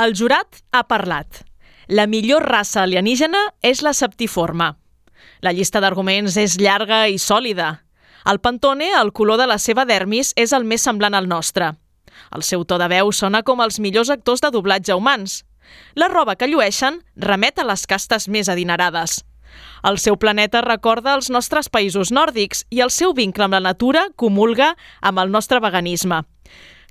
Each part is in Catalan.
El jurat ha parlat. La millor raça alienígena és la septiforme. La llista d'arguments és llarga i sòlida. El pantone, el color de la seva dermis, és el més semblant al nostre. El seu to de veu sona com els millors actors de doblatge humans. La roba que llueixen remet a les castes més adinerades. El seu planeta recorda els nostres països nòrdics i el seu vincle amb la natura comulga amb el nostre veganisme.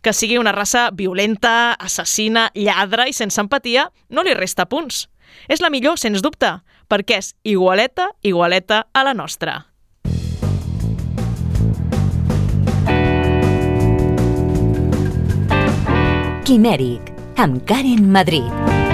Que sigui una raça violenta, assassina, lladra i sense empatia no li resta punts. És la millor, sens dubte, perquè és igualeta, igualeta a la nostra. Quimèric, amb Karen Madrid.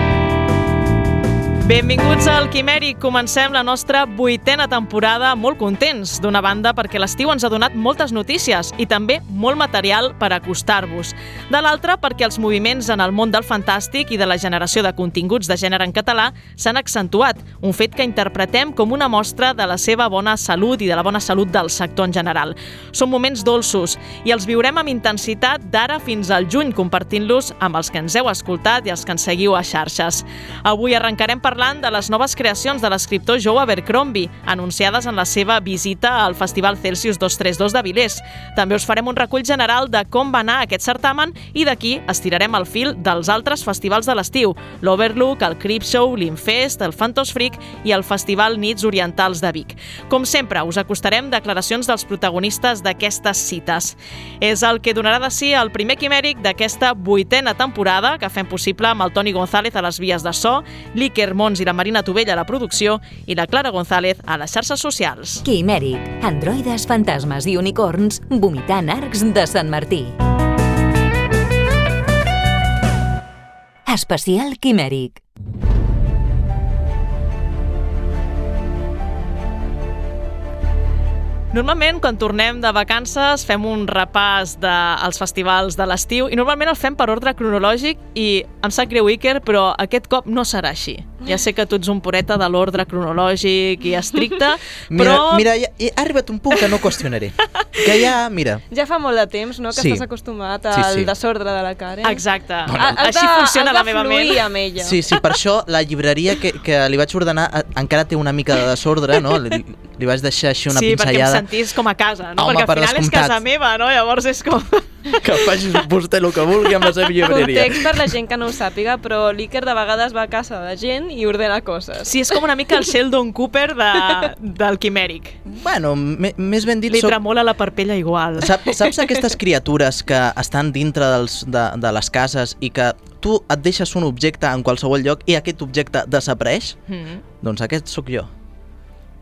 Benvinguts al Quimèric. Comencem la nostra vuitena temporada molt contents, d'una banda perquè l'estiu ens ha donat moltes notícies i també molt material per acostar-vos. De l'altra perquè els moviments en el món del fantàstic i de la generació de continguts de gènere en català s'han accentuat, un fet que interpretem com una mostra de la seva bona salut i de la bona salut del sector en general. Són moments dolços i els viurem amb intensitat d'ara fins al juny, compartint-los amb els que ens heu escoltat i els que ens seguiu a xarxes. Avui arrencarem per parlant de les noves creacions de l'escriptor Joe Abercrombie, anunciades en la seva visita al Festival Celsius 232 de Vilés. També us farem un recull general de com va anar aquest certamen i d'aquí estirarem el fil dels altres festivals de l'estiu, l'Overlook, el Creepshow, l'Infest, el Phantos Freak i el Festival Nits Orientals de Vic. Com sempre, us acostarem declaracions dels protagonistes d'aquestes cites. És el que donarà de si el primer quimèric d'aquesta vuitena temporada que fem possible amb el Toni González a les vies de so, l'Iker Mons i la Marina Tovella a la producció i la Clara González a les xarxes socials. Quimèric, androides, fantasmes i unicorns vomitant arcs de Sant Martí. Especial Quimèric. Normalment, quan tornem de vacances, fem un repàs dels festivals de l'estiu i normalment el fem per ordre cronològic i em sap greu, Iker, però aquest cop no serà així. Ja sé que tu ets un pureta de l'ordre cronològic i estricte, però... Mira, mira ja, ha arribat un punt que no qüestionaré. Que ja, mira... Ja fa molt de temps, no?, que Sí. estàs acostumat Sí, al sí. desordre de la Karen. Exacte. Has Així de- funciona la meva ment. amb ella. Sí, sí, per això la llibreria que, que li vaig ordenar eh, encara té una mica de desordre, no? Li, li vaig deixar així una sí, perquè em pinzellada. sentís com a casa, no? Home, perquè per al final és descomptat. casa meva, no? Llavors és com... Que faci vostè el que vulgui amb la seva llibreria. Context per la gent que no ho sàpiga, però l'Iker de vegades va a casa de gent i ordena coses. Sí, és com una mica el Sheldon Cooper de, del Quimèric. Bueno, me, més ben dit, Li soc... tremola la parpella igual. Sap, saps aquestes criatures que estan dintre dels, de, de les cases i que tu et deixes un objecte en qualsevol lloc i aquest objecte desapareix? Mm. Doncs aquest sóc jo.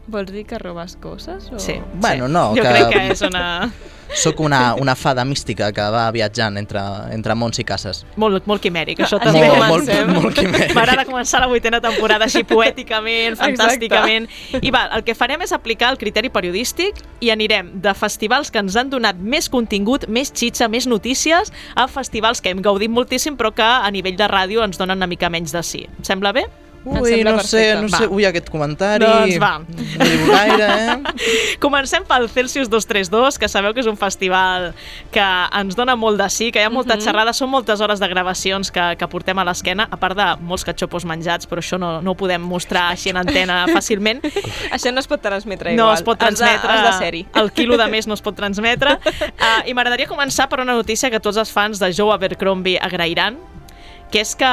Vols dir que robes coses? O... Sí. Bueno, sí. no, Jo que- crec que és una... Sóc una, una fada mística que va viatjant entre, entre mons i cases. Molt, molt quimèric, això Així també. molt, molt, comencem. molt quimèric. M'agrada començar la vuitena temporada així poèticament, fantàsticament. I va, el que farem és aplicar el criteri periodístic i anirem de festivals que ens han donat més contingut, més xitxa, més notícies, a festivals que hem gaudit moltíssim però que a nivell de ràdio ens donen una mica menys de sí. Em sembla bé? Ui, no sé, no Va. sé, ui, aquest comentari... Doncs va. No diu gaire, eh? Comencem pel Celsius 232, que sabeu que és un festival que ens dona molt de sí, que hi ha molta xerrada, són moltes hores de gravacions que, que portem a l'esquena, a part de molts catxopos menjats, però això no, no ho podem mostrar així en antena fàcilment. Això no es pot transmetre no igual. es pot Has de- transmetre, Has de, ser-hi. el quilo de més no es pot transmetre. Uh, I m'agradaria començar per una notícia que tots els fans de Joe Abercrombie agrairan, que és que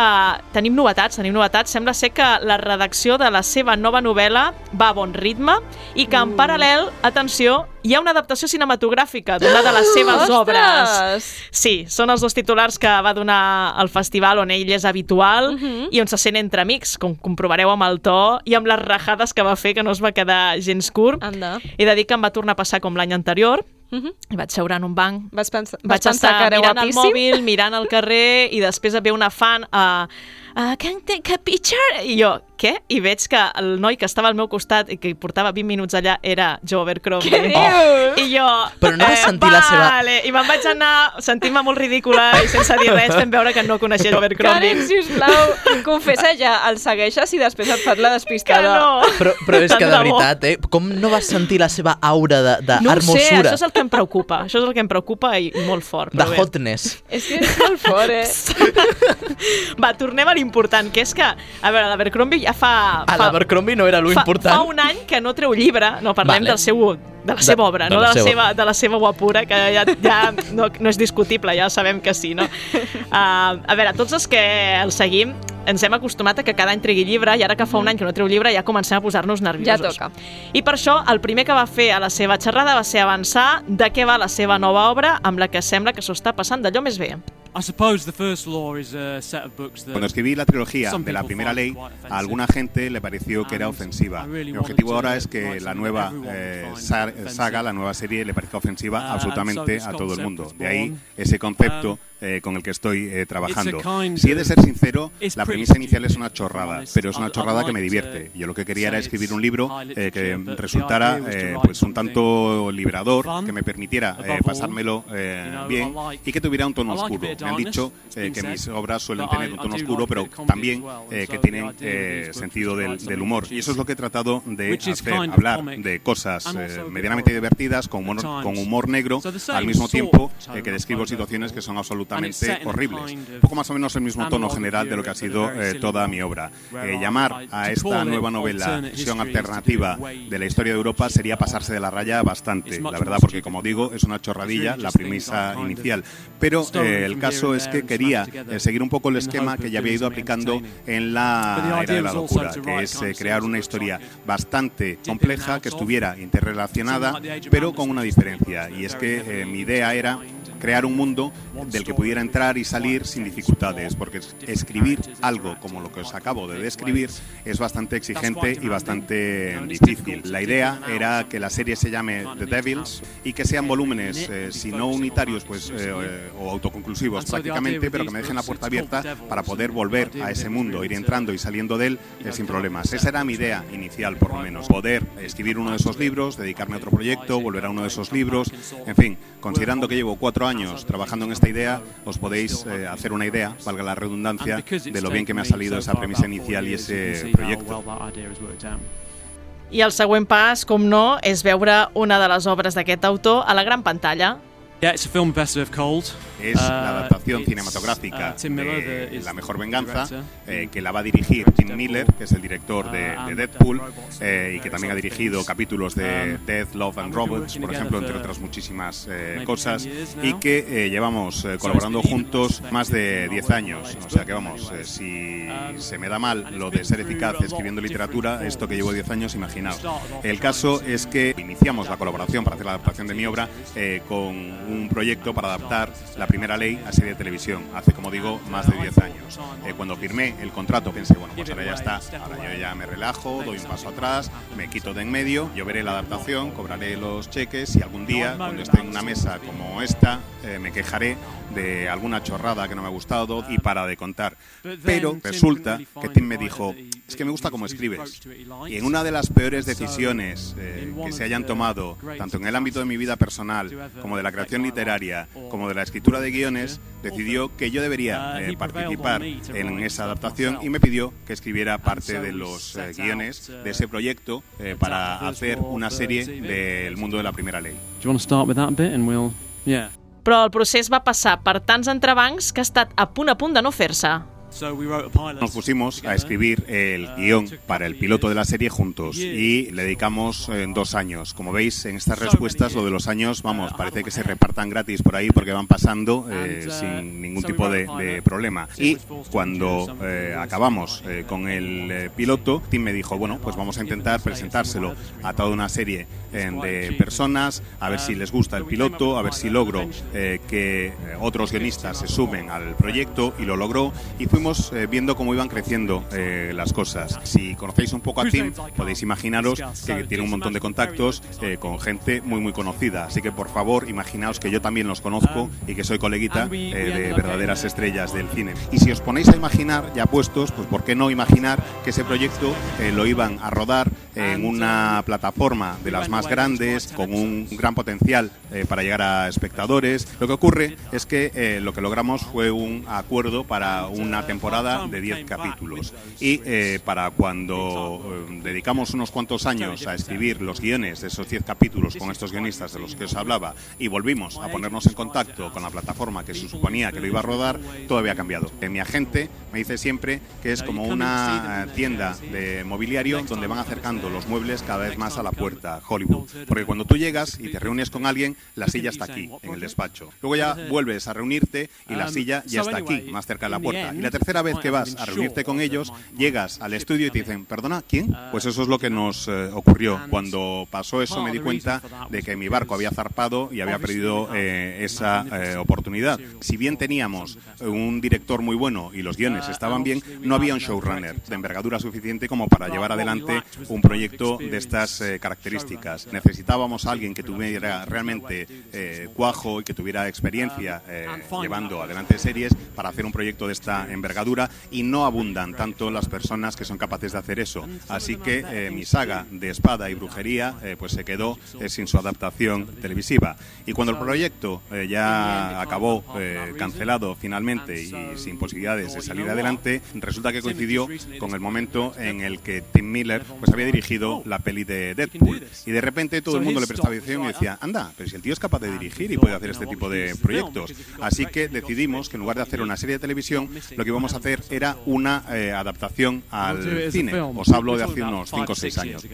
tenim novetats, tenim novetats. Sembla ser que la redacció de la seva nova novel·la va a bon ritme i que en paral·lel, atenció, hi ha una adaptació cinematogràfica d'una de les seves obres. Ostres! Sí, són els dos titulars que va donar al festival on ell és habitual i on se sent entre amics, com comprovareu amb el to i amb les rajades que va fer, que no es va quedar gens curt. Anda. He de dir que em va tornar a passar com l'any anterior, Mhm. i vaig seure en un banc Vas pensar, vas vaig pensar estar que mirant el mòbil, mirant el carrer i després ve una fan a, uh, can take a picture? I jo, què? I veig que el noi que estava al meu costat i que portava 20 minuts allà era Joe Abercrombie. Què dius? I jo... Però no vas sentir la seva- Vale. I me'n vaig anar sentint-me molt ridícula i sense dir res, fent veure que no coneixia Joe Abercrombie. Karen, sisplau, confessa ja, el segueixes i després et fas la que despistada. no. Però, però és Tant que de veritat, eh? Com no vas sentir la seva aura de, de No ho sé, això és el que em preocupa. Això és el que em preocupa i, molt fort. de hotness? És que és molt fort, eh? Va, tornem a l'important, que és que, a veure, l'Abercrombie ja fa... A fa, l'Abercrombie no era lo fa, important. fa un any que no treu llibre, no parlem Vale. del seu de la seva obra, de no la de la, seva. seva, de la seva guapura, que ja, ja no, no és discutible, ja sabem que sí, no? Uh, a veure, tots els que el seguim ens hem acostumat a que cada any tregui llibre i ara que fa un any que no treu llibre ja comencem a posar-nos nerviosos. Ja toca. I per això el primer que va fer a la seva xerrada va ser avançar de què va la seva nova obra amb la que sembla que s'ho està passant d'allò més bé. I suppose the first law is a set of books that Cuando escribí la trilogía some de la people primera find ley, quite offensive. a alguna gente le pareció que era And ofensiva. I really Mi wanted objetivo to ahora es write que la something nueva everyone eh, finds sa- offensive. saga, la nueva serie, le parezca ofensiva Uh, and so absolutamente this a todo el concept mundo. was De ahí born. ese concepto Um, eh, con el que estoy eh, trabajando. It's a kind Si he de of- ser sincero, it's la pretty premisa inicial es stupid, una to be chorrada, honest. pero es una I'd- chorrada I'd que me like to divierte. Yo lo que quería era say escribir it's un libro high eh, que literature, but the resultara idea was to eh, write pues un something tanto liberador, fun, que me permitiera above eh, all. pasármelo eh, You know, bien I like- y que tuviera un tono I like a oscuro. bit of Me han darkness, dicho it's eh, been que said, mis obras suelen but tener I- un I tono do oscuro, like a pero bit of comedy también as well. eh, So que the tienen idea of eh, these sentido books del, is to del write humor. something Y eso es lo que he tratado de which is hacer, kind of hablar comic de cosas and eh, also a bit medianamente horror divertidas, con humor, at times. con humor negro, So the same al mismo sort tiempo of eh, tone que of describo photo situaciones que son And it's absolutamente set in a horribles. kind of Un poco más o menos el mismo tono analog general de view lo que ha of it, but sido very eh, silly toda one, mi obra. where Eh, I llamar like a to esta call it nueva novela alternate versión history is to alternativa do way de la historia de Europa sería pasarse de la raya bastante, It's much la verdad, more porque stupid. como digo, es una chorradilla, really la just things premisa I've kind of inicial. Pero stolen eh, el from caso here es and que there and quería smashed together eh, seguir un poco el in the esquema hope que of ya había ido doing something aplicando entertaining. en But la the era idea de la was also locura, to que write es kind eh, of crear things una that historia looks like bastante dipping compleja, out que of, estuviera interrelacionada, something like the Age of pero Madness con una was diferencia. Y es very que heavily eh, mi idea era crear un mundo del que pudiera entrar y salir sin dificultades, porque es- escribir algo como lo que os acabo de describir es bastante exigente y bastante difícil. La idea era que la serie se llame The Devils y que sean volúmenes, eh, si no unitarios pues eh, o autoconclusivos prácticamente, pero que me dejen la puerta abierta para poder volver a ese mundo, ir entrando y saliendo de él eh, sin problemas. Esa era mi idea inicial, por lo menos, poder escribir uno de esos libros, dedicarme a otro proyecto, volver a uno de esos libros, en fin, considerando que llevo cuatro años trabajando en esta idea, os podéis eh, hacer una idea, valga la redundancia, de lo bien que me ha salido esa premisa inicial y ese proyecto. I el següent pas, com no, és veure una de les obres d'aquest autor a la gran pantalla. Yeah, it's a film best of cold. Es la Uh, adaptación cinematográfica uh, Tim Miller, de La Mejor Venganza, eh, que la va a dirigir Tim Miller, que es el director de, Uh, de Deadpool, eh, y que también ha dirigido capítulos de Um, Death, Love and Robots, por ejemplo, entre otras muchísimas eh, cosas, 10 years y que eh, llevamos eh, colaborando juntos más de 10 años. O sea que vamos, eh, si Um, se me da mal lo de ser eficaz escribiendo literatura, esto que llevo 10 años, imaginaos. El caso es que iniciamos la colaboración para hacer la adaptación de mi obra con un proyecto para adaptar la primera ley a serie de televisión, hace como digo más de 10 años. Eh, cuando firmé el contrato pensé, bueno, pues ahora ya está, ahora yo ya me relajo, doy un paso atrás, me quito de en medio, yo veré la adaptación, cobraré los cheques y algún día, cuando esté en una mesa como esta, eh, me quejaré de alguna chorrada que no me ha gustado y para de contar. Pero resulta que Tim me dijo, es que me gusta cómo escribes. Y en una de las peores decisiones eh, que se hayan tomado, tanto en el ámbito de mi vida personal, como de la creación literaria, como de la escritura de guiones, decidió que yo debería eh, participar en esa adaptación y me pidió que escribiera parte de los eh, guiones de ese proyecto eh, para hacer una serie del mundo de la primera ley. Do you want to start with that bit and we'll... Yeah. Però el procés va passar per tants entrebancs que ha estat a punt a punt de no fer-se. Nos pusimos a escribir el guion para el piloto de la serie juntos y le dedicamos eh, dos años. Como veis, en estas respuestas lo de los años, vamos, parece que se repartan gratis por ahí porque van pasando eh, sin ningún tipo de, de problema. Y cuando eh, acabamos eh, con el eh, piloto, Tim me dijo, bueno, pues vamos a intentar presentárselo a toda una serie de personas, a ver si les gusta el piloto, a ver si logro eh, que eh, otros guionistas se sumen al proyecto y lo logró. Y fuimos eh, viendo cómo iban creciendo eh, las cosas. Si conocéis un poco a Tim, podéis imaginaros que tiene un montón de contactos eh, con gente muy muy conocida. Así que por favor, imaginaos que yo también los conozco y que soy coleguita eh, de verdaderas estrellas del cine. Y si os ponéis a imaginar, ya puestos, pues ¿por qué no imaginar que ese proyecto lo iban a rodar en una plataforma de las más grandes, con un gran potencial eh, para llegar a espectadores? Lo que ocurre es que eh, lo que logramos fue un acuerdo para una temporada de 10 capítulos. Y eh, para cuando dedicamos unos cuantos años a escribir los guiones de esos 10 capítulos con estos guionistas de los que os hablaba y volvimos a ponernos en contacto con la plataforma que se suponía que lo iba a rodar, todo había cambiado. Mi agente me dice siempre que es como una tienda de mobiliario donde van acercando los muebles cada vez más a la puerta, Hollywood. Porque cuando tú llegas y te reúnes con alguien, la silla está aquí, en el despacho. Luego ya vuelves a reunirte y la silla ya está aquí, más cerca de la puerta. Y la tercera vez que vas a reunirte con ellos, llegas al estudio y te dicen, perdona, ¿quién? Pues eso es lo que nos eh, ocurrió. Cuando pasó eso me di cuenta de que mi barco había zarpado y había perdido eh, esa eh, oportunidad. Si bien teníamos un director muy bueno y los guiones estaban bien, no había un showrunner de envergadura suficiente como para llevar adelante un proyecto de estas eh, características. Necesitábamos a alguien que tuviera realmente eh, cuajo y que tuviera experiencia eh, llevando adelante series para hacer un proyecto de esta envergadura y no abundan tanto las personas que son capaces de hacer eso. Así que eh, mi saga de espada y brujería eh, pues se quedó eh, sin su adaptación televisiva. Y cuando el proyecto ya acabó cancelado finalmente y sin posibilidades de salir adelante, resulta que coincidió con el momento en el que Tim Miller pues había dirigido la peli de Deadpool. Y de repente todo el mundo le prestaba atención y decía, anda, pero si el tío es capaz de dirigir y puede hacer este tipo de proyectos. Así que decidimos que en lugar de hacer una serie de televisión, lo que íbamos a hacer era una eh, adaptación al cine. Os hablo de hace unos 5 o 6 años.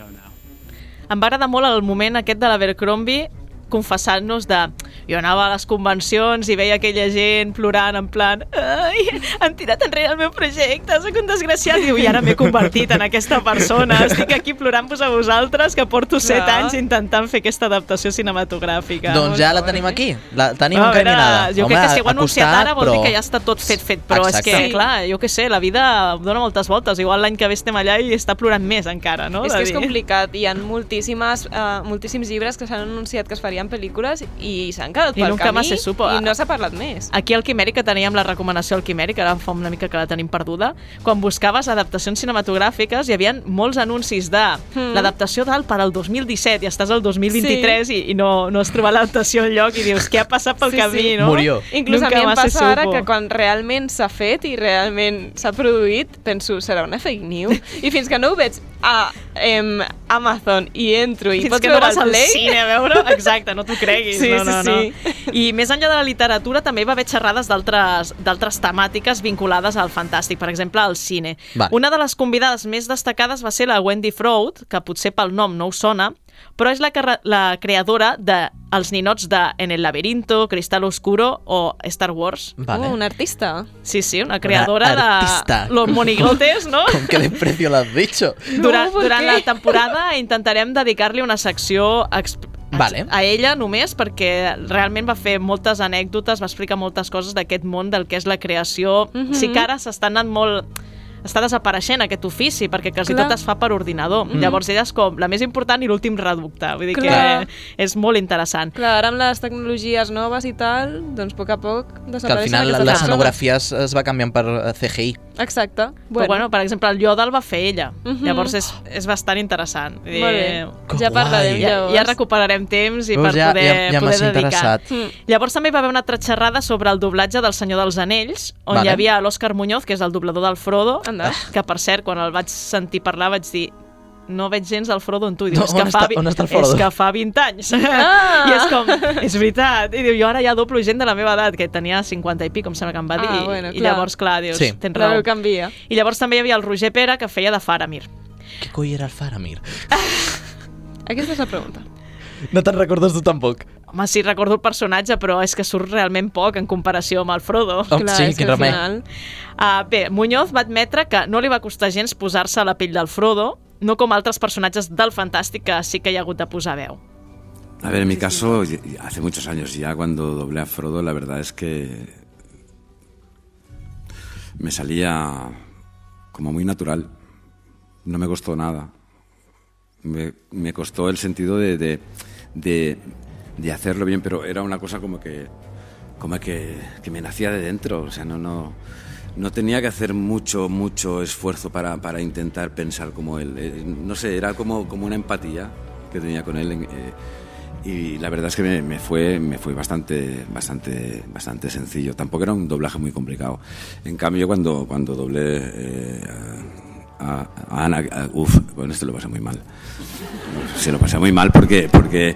Em va agradar molt el moment aquest de l'Abercrombie confessant-nos de... Jo anava a les convencions i veia aquella gent plorant en plan ai, han tirat enrere el meu projecte, sóc un desgraciat. Diu, i ara m'he convertit en aquesta persona. Estic aquí plorant-vos a vosaltres que porto set Clar. anys intentant fer aquesta adaptació cinematogràfica. Doncs ja la tenim aquí, la tenim veure, encaminada. jo crec que si ho ha anunciat costat, ara vol però- dir que ja està tot fet, fet, però Exacte. és que, clar, jo què sé, la vida dona moltes voltes. Igual l'any que ve estem allà i està plorant més encara, no? És que és complicat. Hi ha moltíssimes, uh, moltíssims llibres que s'han anunciat que es farien pel·lícules i s'han quedat I pel nunca camí más se supo. i no s'ha parlat més. Aquí al Quimèric, que teníem la recomanació al Quimèric, ara fa una mica que la tenim perduda, quan buscaves adaptacions cinematogràfiques hi havia molts anuncis de Mm. l'adaptació del per al 2017 i estàs al 2023 i, i no, no has trobat l'adaptació enlloc i dius, què ha passat pel Sí, camí, sí. no? Murió. Inclús Nunca a mi em passa ara que quan realment s'ha fet i realment s'ha produït, penso, serà una fake news? I fins que no ho veig a em, Amazon i entro i Fins pots que no veure vas el al play... cine a veure, exacte, no t'ho creguis. Sí, no, no, sí, no. sí. I més enllà de la literatura també va haver xerrades d'altres d'altres temàtiques vinculades al fantàstic, per exemple, al cine. Vale. Una de les convidades més destacades va ser la Wendy Froud, que potser pel nom no us sona, però és la, la creadora de Els ninots de En el laberinto, Cristal Oscuro o Star Wars. Vale. Uh, un artista. Sí, sí, una creadora artista. de Los Monigotes, no? ¿Con qué desprecio lo has dicho? Durant, ¿por durant qué? la temporada intentarem dedicar-li una secció Vale. a ella només perquè realment va fer moltes anècdotes, va explicar moltes coses d'aquest món del que és la creació. Mhm. Sí que ara s'està anant molt està desapareixent aquest ofici perquè quasi Clar. tot es fa per ordinador. Mm. Llavors ella és com la més important i l'últim reducte. Vull dir Clar. que és molt interessant. Clar, ara amb les tecnologies noves i tal, doncs a poc a poc Que al desapareixen final aquestes l'escenografia es, es va canviant per eh, CGI. Exacte. Però, bueno, per exemple, el Yoda el va fer ella. Mhm. Llavors és, és bastant interessant. Molt bé. Que Ja parlarem, ja, llavors. ja recuperarem temps i Veus, per ja- poder, ja- ja poder dedicar. interessat. Mm. Llavors també hi va haver una altra xerrada sobre el doblatge del Senyor dels Anells, on Vale. hi havia l'Òscar Muñoz, que és el doblador del Frodo, Anda. que per cert, quan el vaig sentir parlar vaig dir no veig gens el Frodo en tu. I diu, No, és, que on fa, està- vi- on està el Frodo? és que fa 20 anys. Ah! I és com, és veritat. I diu, jo ara ja doblo gent de la meva edat, que tenia 50 i pic, em sembla que em va dir. Ah, i- bueno, I clar. llavors, clar, dius, Sí. tens La raó. canvia. I llavors també hi havia el Roger Pera, que feia de Faramir. Què coi era el Faramir? Aquesta és la pregunta. No te'n recordes tu tampoc? Home, sí, recordo el personatge, però és que surt realment poc en comparació amb el Frodo. Oh, Clar, sí, quin al remei. final... Uh, bé, Muñoz va admetre que no li va costar gens posar-se a la pell del Frodo, no com altres personatges del Fantàstic que sí que hi ha hagut de posar veu. A ver, en mi caso, hace muchos años ya cuando doblé a Frodo, la verdad es que me salía como muy natural. No me costó nada. Me, me costó el sentido de, de, de, de hacerlo bien, pero era una cosa como que, como que, que me nacía de dentro. O sea, no, no, no tenía que hacer mucho, mucho esfuerzo para, para intentar pensar como él. Eh, no sé, era como, como una empatía que tenía con él. eh, y la verdad es que me, fue, me fue bastante, bastante, bastante sencillo. Tampoco era un doblaje muy complicado. En cambio, cuando, cuando doblé eh, a, a Ana, a- uf, bueno, esto lo pasé muy mal. Se lo pasé muy mal porque, porque,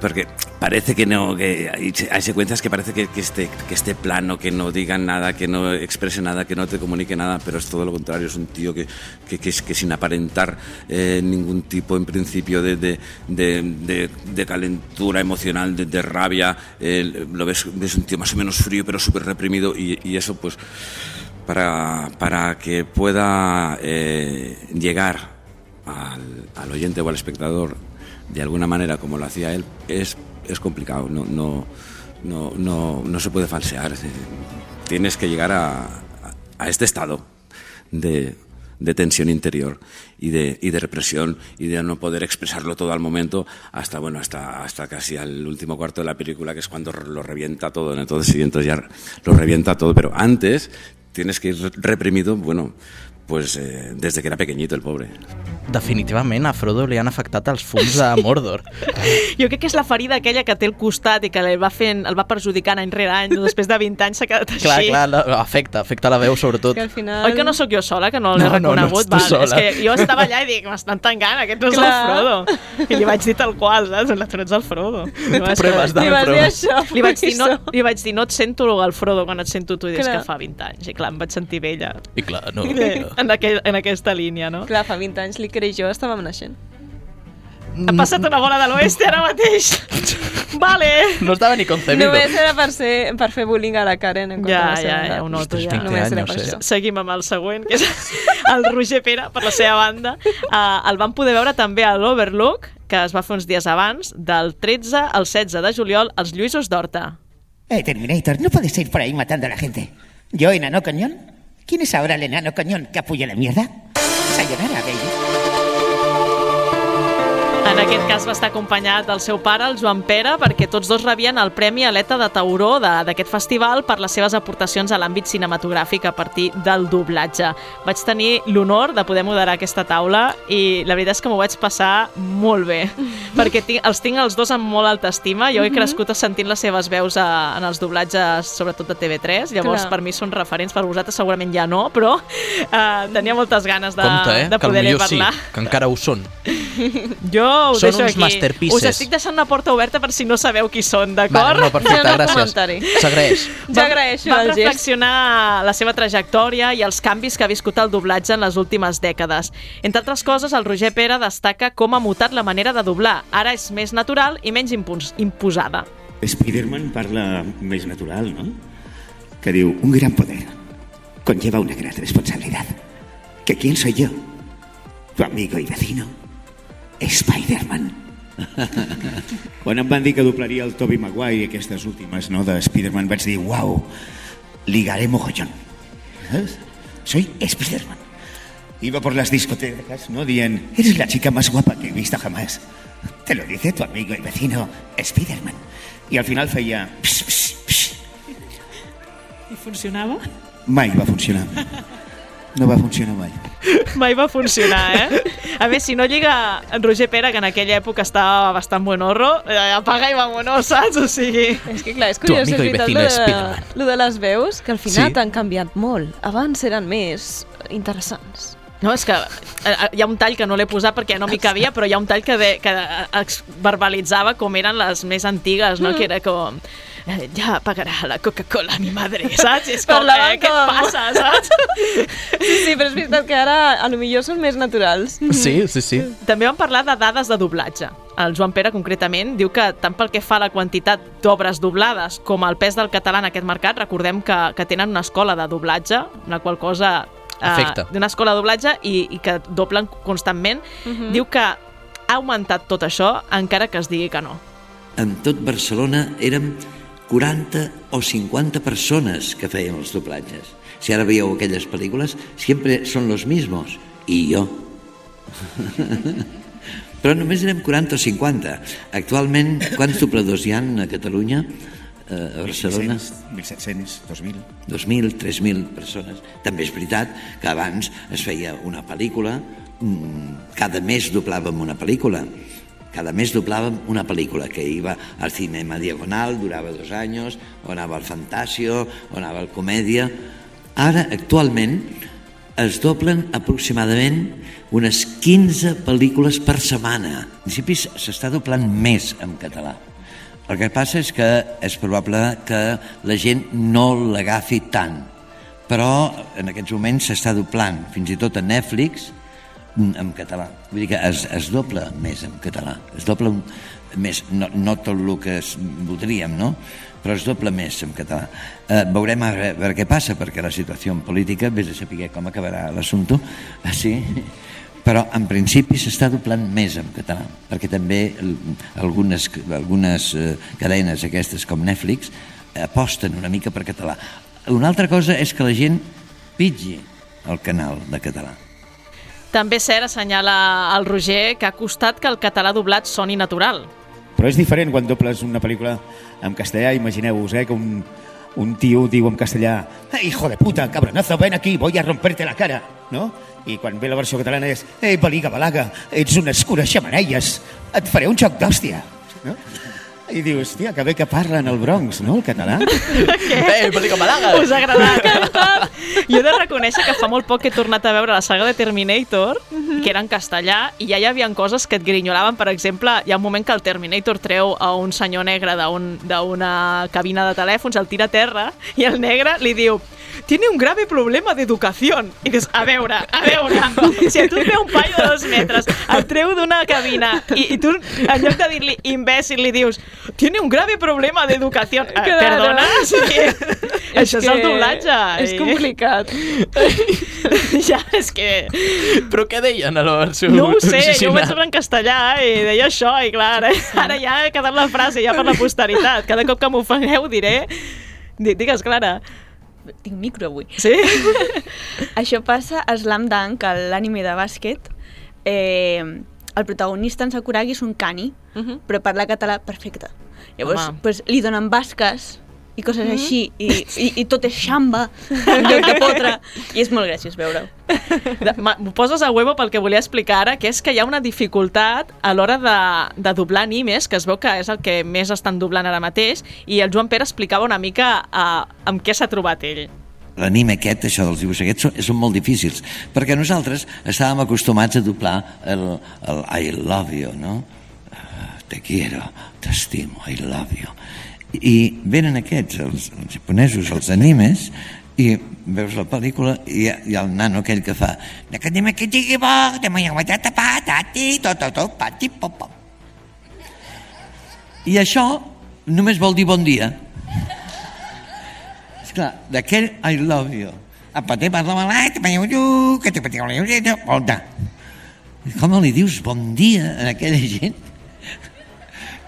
porque parece que no, que hay, hay secuencias que parece que, que, esté, que esté plano, que no digan nada, que no exprese nada, que no te comunique nada, pero es todo lo contrario, es un tío que, que, que, que sin aparentar eh, ningún tipo en principio de, de, de, calentura emocional, de, rabia, eh, lo ves, ves un tío más o menos frío pero súper reprimido y, y eso pues para, para que pueda eh, llegar al, al oyente o al espectador de alguna manera como lo hacía él es, es complicado, no, no, no, no, no se puede falsear. Tienes que llegar a, a- este estado de, de tensión interior y de, y de represión y de no poder expresarlo todo al momento hasta bueno hasta, hasta casi al último cuarto de la película que es cuando lo revienta todo entonces sí, entonces ya lo revienta todo pero antes tienes que ir reprimido bueno pues eh, desde que era pequeñito el pobre Definitivament a Frodo li han afectat els fums de Mordor. Jo crec que és la ferida aquella que té al costat i que el va, fent, el va perjudicant any rere any, després de 20 anys s'ha quedat així. clar, clar, no, afecta, afecta la veu sobretot. Que al final... Oi que no sóc jo sola, que no l'he No, no, no reconegut? ets tu Val, sola. És que jo estava allà i dic, m'estan tancant, aquest no és Clar. el Frodo. I li vaig dir tal qual, saps? Tu no ets el Frodo. I va ser- Proves, Li dame vas dir proves. això, Li vaig, dir, no, li vaig dir, no et sento el Frodo quan et sento tu, i dius Clar. que fa 20 anys. I clar, em vaig sentir vella I clar, no. En, aquell, en aquesta línia, no? Clar, fa 20 anys li creix jo, estàvem naixent. Ha passat una bola de l'oest ara mateix. vale. No estava ni concebido. Només era per, ser, per fer bullying a la Karen en Ja, ja, ja, ho noto, Ostres, ja. 20 Només era per això. Seguim amb el següent, que és el Roger Pere, per la seva banda. Uh, el vam poder veure també a l'Overlook, que es va fer uns dies abans, del 13 al 16 de juliol, als Lluïsos d'Horta. Eh, Terminator, no puedes ir por ahí matando a la gente. ¿Yo, enano coñón? ¿Quién es ahora el enano coñón que apoya la mierda? Sayonara, baby. En aquest cas va estar acompanyat del seu pare, el Joan Pere, perquè tots dos rebien el Premi Aleta de Tauró d'aquest festival per les seves aportacions a l'àmbit cinematogràfic a partir del doblatge. Vaig tenir l'honor de poder moderar aquesta taula i la veritat és que m'ho vaig passar molt bé, perquè tinc, els tinc els dos amb molt alta estima. Jo he crescut sentint les seves veus a, en els doblatges, sobretot de TV3, llavors Clar. per mi són referents, per vosaltres segurament ja no, però eh, tenia moltes ganes de, Compte, eh? de poder-hi potser sí, parlar. que encara ho són. Jo ho Són deixo uns aquí. masterpieces. Us estic deixant una porta oberta per si no sabeu qui són, Vale, d'acord? no, perfecte, no gràcies. S'agraeix. Ja agraeixo Vam reflexionar la seva trajectòria i els canvis que ha viscut el doblatge en les últimes dècades. Entre altres coses, el Roger Pere destaca com ha mutat la manera de doblar. Ara és més natural i menys impos imposada. Spiderman parla més natural, no? Que diu, un gran poder conlleva una gran responsabilidad. ¿Que quién soy yo? Tu amigo y vecino, Spider-Man. Quan em van dir que doblaria el Tobey Maguire i aquestes últimes, no, de Spider-Man, vaig dir, uau, ligaré mogollón. ¿Sabes? Soy Spider-Man. Iba por las discotecas, ¿no? Dien, eres la chica más guapa que he visto jamás. Te lo dice tu amigo y vecino, Spider-Man. I al final feia... Psh, psh, psh. I funcionava? Mai va funcionar. No va funcionar mai. Mai va funcionar, eh? A més, si no lliga en Roger Pere, que en aquella època estava bastant buenorro, eh, apaga i vamonos, saps? O sigui... És que clar, és curiós, és veritat, lo de, Spiderman. lo de les veus, que al final Sí. t'han canviat molt. Abans eren més interessants. No, és que eh, hi ha un tall que no l'he posat perquè no m'hi cabia, però hi ha un tall que, de, que verbalitzava com eren les més antigues, no? Que era com... eh, Ja pagarà la Coca-Cola mi madre, saps? És com, eh, què et passa, saps? Sí, sí, però és veritat que ara a lo millor són més naturals. Sí, sí, sí. També vam parlar de dades de doblatge. El Joan Pere, concretament, diu que tant pel que fa a la quantitat d'obres doblades com el pes del català en aquest mercat, recordem que, que tenen una escola de doblatge, la qual cosa... Afecta. d'una escola de doblatge i, i que doblen constantment. Diu que ha augmentat tot això encara que es digui que no. en tot Barcelona érem 40 o 50 persones que feien els doblatges. Si ara veieu aquelles pel·lícules, sempre són los mismos. I jo. Però només érem 40 o 50. Actualment, quants dobladors hi han a Catalunya? Eh, a Barcelona? 1.700, 2.000. 2.000, 3.000 persones. També és veritat que abans es feia una pel·lícula, mm, cada mes doblàvem una pel·lícula, cada mes doblàvem una pel·lícula que iba al cinema diagonal, durava dos anys, o anava al Fantasio, o anava al Comèdia. Ara, actualment, es doblen aproximadament unes 15 pel·lícules per setmana. En principi s'està doblant més en català. El que passa és que és probable que la gent no l'agafi tant, però en aquests moments s'està doblant, fins i tot a Netflix, en català. Vull dir que es, es dobla més en català. Es dobla un, més, no, no tot el que es, voldríem, no? però es dobla més en català. Eh, veurem a veure, què passa, perquè la situació política, vés a saber com acabarà l'assumpte, sí? però en principi s'està doblant més en català, perquè també algunes, algunes eh, cadenes aquestes com Netflix aposten una mica per català. Una altra cosa és que la gent pitgi el canal de català. També és cert, assenyala el Roger, que ha costat que el català doblat soni natural. Però és diferent quan dobles una pel·lícula en castellà, imagineu-vos, eh, que un, un tio diu en castellà "Eh, hijo de puta, cabronazo, ven aquí, voy a romperte la cara, no? I quan ve la versió catalana és ei, baliga, balaga, ets unes cures xamanelles, et faré un xoc d'hòstia, no? I dius, hòstia, que bé que parlen el Bronx, no?, el català. Eh, pel·lícula Malaga! Us ha agradat? Jo he de reconèixer que fa molt poc que he tornat a veure la saga de Terminator, que era en castellà, i ja hi havia coses que et grinyolaven. Per exemple, hi ha un moment que el Terminator treu a un senyor negre d'un- d'una cabina de telèfons, el tira a terra, i el negre li diu tiene un grave problema d'educació. I dius, a veure, a veure, si a tu et ve un paio de dos metres, el treu d'una cabina, i, i tu, en lloc de dir-li imbècil, li dius tiene un grave problema d'educació. Eh, Claro. Perdona? Sí. Això és el doblatge. És eh? complicat. ja, és que... Però què deien a la versió No ho sé, jo ho vaig original? veure en castellà i deia això, i clar, ara, ara ja ha quedat la frase ja per la posteritat. Cada cop que m'ofengueu diré... Di- Digues, Clara. Tinc micro avui. Sí? Això passa a Slam Dunk, a l'anime de bàsquet. Eh, el protagonista en Sakuragi és un cani, Uh -huh. però parla català perfecte. Llavors, Home. pues, li donen basques i coses així, i, i, i tot és xamba en lloc de potre, i és molt graciós veure-ho. M'ho poses a huevo pel que volia explicar ara, que és que hi ha una dificultat a l'hora de, de doblar animes, que es veu que és el que més estan doblant ara mateix, i el Joan Pere explicava una mica uh, amb què s'ha trobat ell. L'anime aquest, això dels dibuixos aquests, són, molt difícils, perquè nosaltres estàvem acostumats a doblar el, el I love you, no? Ah, Te quiero, t'estimo, I love you. I venen aquests, els, els japonesos, els animes, i veus la pel·lícula i ha el nano aquell que fa "Nakadime que digui bo, te moia guatata patati, to to to pati pop pop. I això només vol dir bon dia. Esclar, d'aquell I love you. Apa, te parla malai, te panyeu tu, que te patiu Volta. Com li dius bon dia a aquella gent?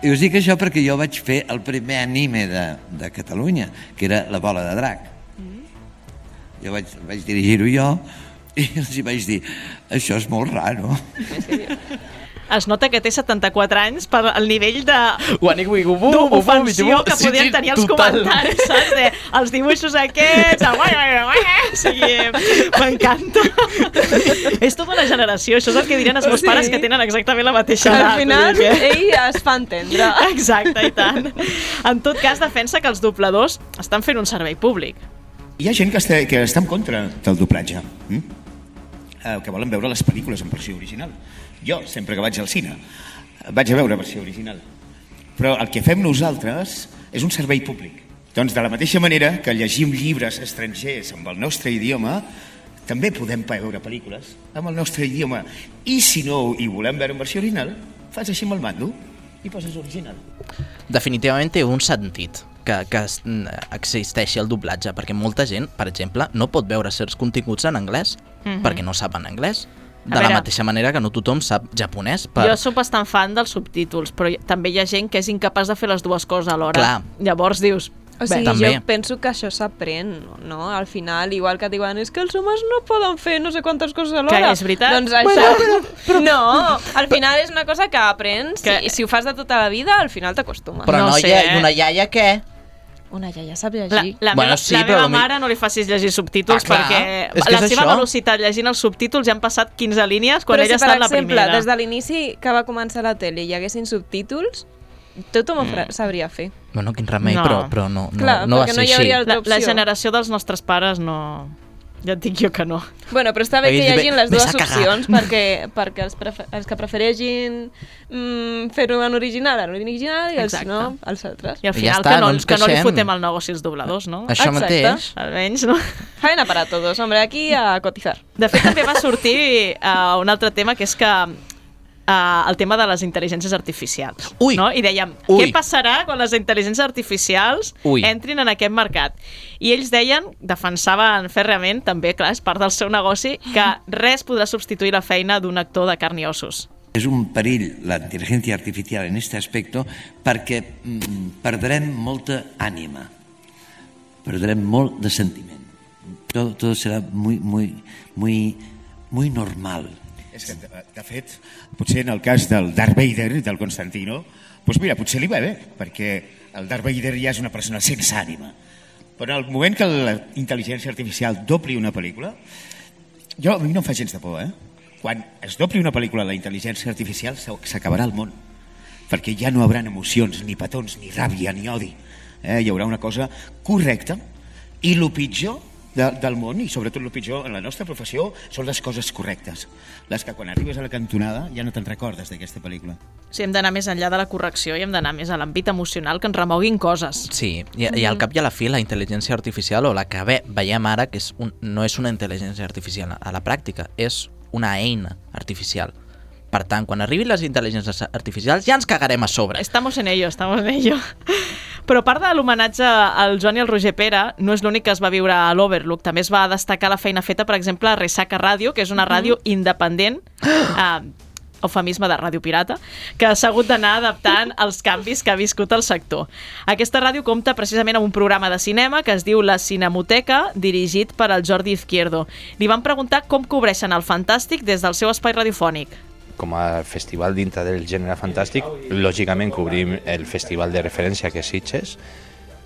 I us dic això perquè jo vaig fer el primer anime de, de Catalunya, que era La bola de drac. Jo vaig, vaig dirigir-ho jo i els hi vaig dir, això és molt raro. Es nota que té 74 anys per al nivell de d'ofensió que podien sí, tenir els total. comentaris, saps? De, els dibuixos aquests, el guai, guai, guai, o sigui, m'encanta. és tota una generació, això és el que diran els meus Sí. pares que tenen exactament la mateixa Al edat. final, vull dir que- ell es fa entendre. Exacte, i tant. En tot cas, defensa que els dobladors estan fent un servei públic. Hi ha gent que està, que està en contra del doblatge, mm? eh, que volen veure les pel·lícules en versió original. Jo, sempre que vaig al cine, vaig a veure versió original. Però el que fem nosaltres és un servei públic. Doncs de la mateixa manera que llegim llibres estrangers amb el nostre idioma, també podem veure pel·lícules amb el nostre idioma. I si no hi volem veure en versió original, fas així amb el mando i poses original. Definitivament té un sentit que, que existeixi el doblatge, perquè molta gent, per exemple, no pot veure certs continguts en anglès Mhm. perquè no saben anglès. De la mateixa manera que no tothom sap japonès. Per... Jo sóc bastant fan dels subtítols, però també hi ha gent que és incapaç de fer les dues coses alhora. Clar. Llavors dius, O sigui, també. jo penso que això s'aprèn, no? Al final, igual que et diuen és que els homes no poden fer no sé quantes coses alhora. Que és veritat. Doncs això... No, al final és una cosa que aprens Que- que... i si ho fas de tota la vida, al final t'acostumes. Però No noia, sé, eh? i una iaia què? Una iaia sap La, llegir. la, Bueno, meva, sí, la meva lo mi- mare no li facis llegir subtítols Ah, clar. perquè És la és seva això. velocitat llegint els subtítols ja han passat 15 línies quan Però ella si, està en la exemple, primera. des de l'inici que va començar la tele hi haguessin subtítols, tothom ho Mm. sabria fer. Bueno, quin remei, No. però, però no, no, Clar, no va ser no hi així. la, la generació dels nostres pares no... Ja et dic jo que no. Bueno, però està bé que hi hagin les dues opcions perquè, perquè els, els que prefereixin mm, fer-ho en original, en original i els Exacte. no, els altres. I al I ja final està, que, no, no ens que no li fotem el negoci als dobladors, no? Això Exacte. mateix. Almenys, no? Faena para todos, hombre, aquí a cotizar. De fet, també va sortir uh, un altre tema, que és que uh, el tema de les intel·ligències artificials. Ui. No? I dèiem, Ui. què passarà quan les intel·ligències artificials Ui. entrin en aquest mercat? I ells deien, defensaven fèrreament, també, clar, és part del seu negoci, que res podrà substituir la feina d'un actor de carn i ossos. És un perill la intel·ligència artificial en aquest aspecte perquè mm, perdrem molta ànima, perdrem molt de sentiment. Todo, todo serà muy, muy, muy, muy normal. És que, de, de fet, potser en el cas del Darth Vader, del Constantino, doncs mira, potser li va bé, perquè el Darth Vader ja és una persona sense ànima. Però en el moment que la intel·ligència artificial dobli una pel·lícula, jo, a mi no em fa gens de por, eh? Quan es dobli una pel·lícula la intel·ligència artificial, s'acabarà el món. Perquè ja no hi haurà emocions, ni petons, ni ràbia, ni odi. Eh? Hi haurà una cosa correcta. I el pitjor de, del món, i sobretot el pitjor en la nostra professió, són les coses correctes. Les que quan arribes a la cantonada ja no te'n recordes d'aquesta pel·lícula. Sigui, hem d'anar més enllà de la correcció i hem d'anar més a l'àmbit emocional, que ens remoguin coses. Sí, i, i al cap i a la fi la intel·ligència artificial o la que ve, veiem ara que és un, no és una intel·ligència artificial a la pràctica, és una eina artificial. Per tant, quan arribin les intel·ligències artificials ja ens cagarem a sobre. Estamos en ello, estamos en ello. Però part de l'homenatge al Joan i al Roger Pere, no és l'únic que es va viure a l'Overlook. També es va destacar la feina feta, per exemple, a Resaca Ràdio, que és una ràdio independent, eh, eufemisme de ràdio pirata, que s'ha hagut d'anar adaptant als canvis que ha viscut el sector. Aquesta ràdio compta precisament amb un programa de cinema que es diu La Cinemoteca, dirigit per al Jordi Izquierdo. Li van preguntar com cobreixen el fantàstic des del seu espai radiofònic. Com a festival dintre del gènere fantàstic, lògicament cobrim el festival de referència que és Sitges,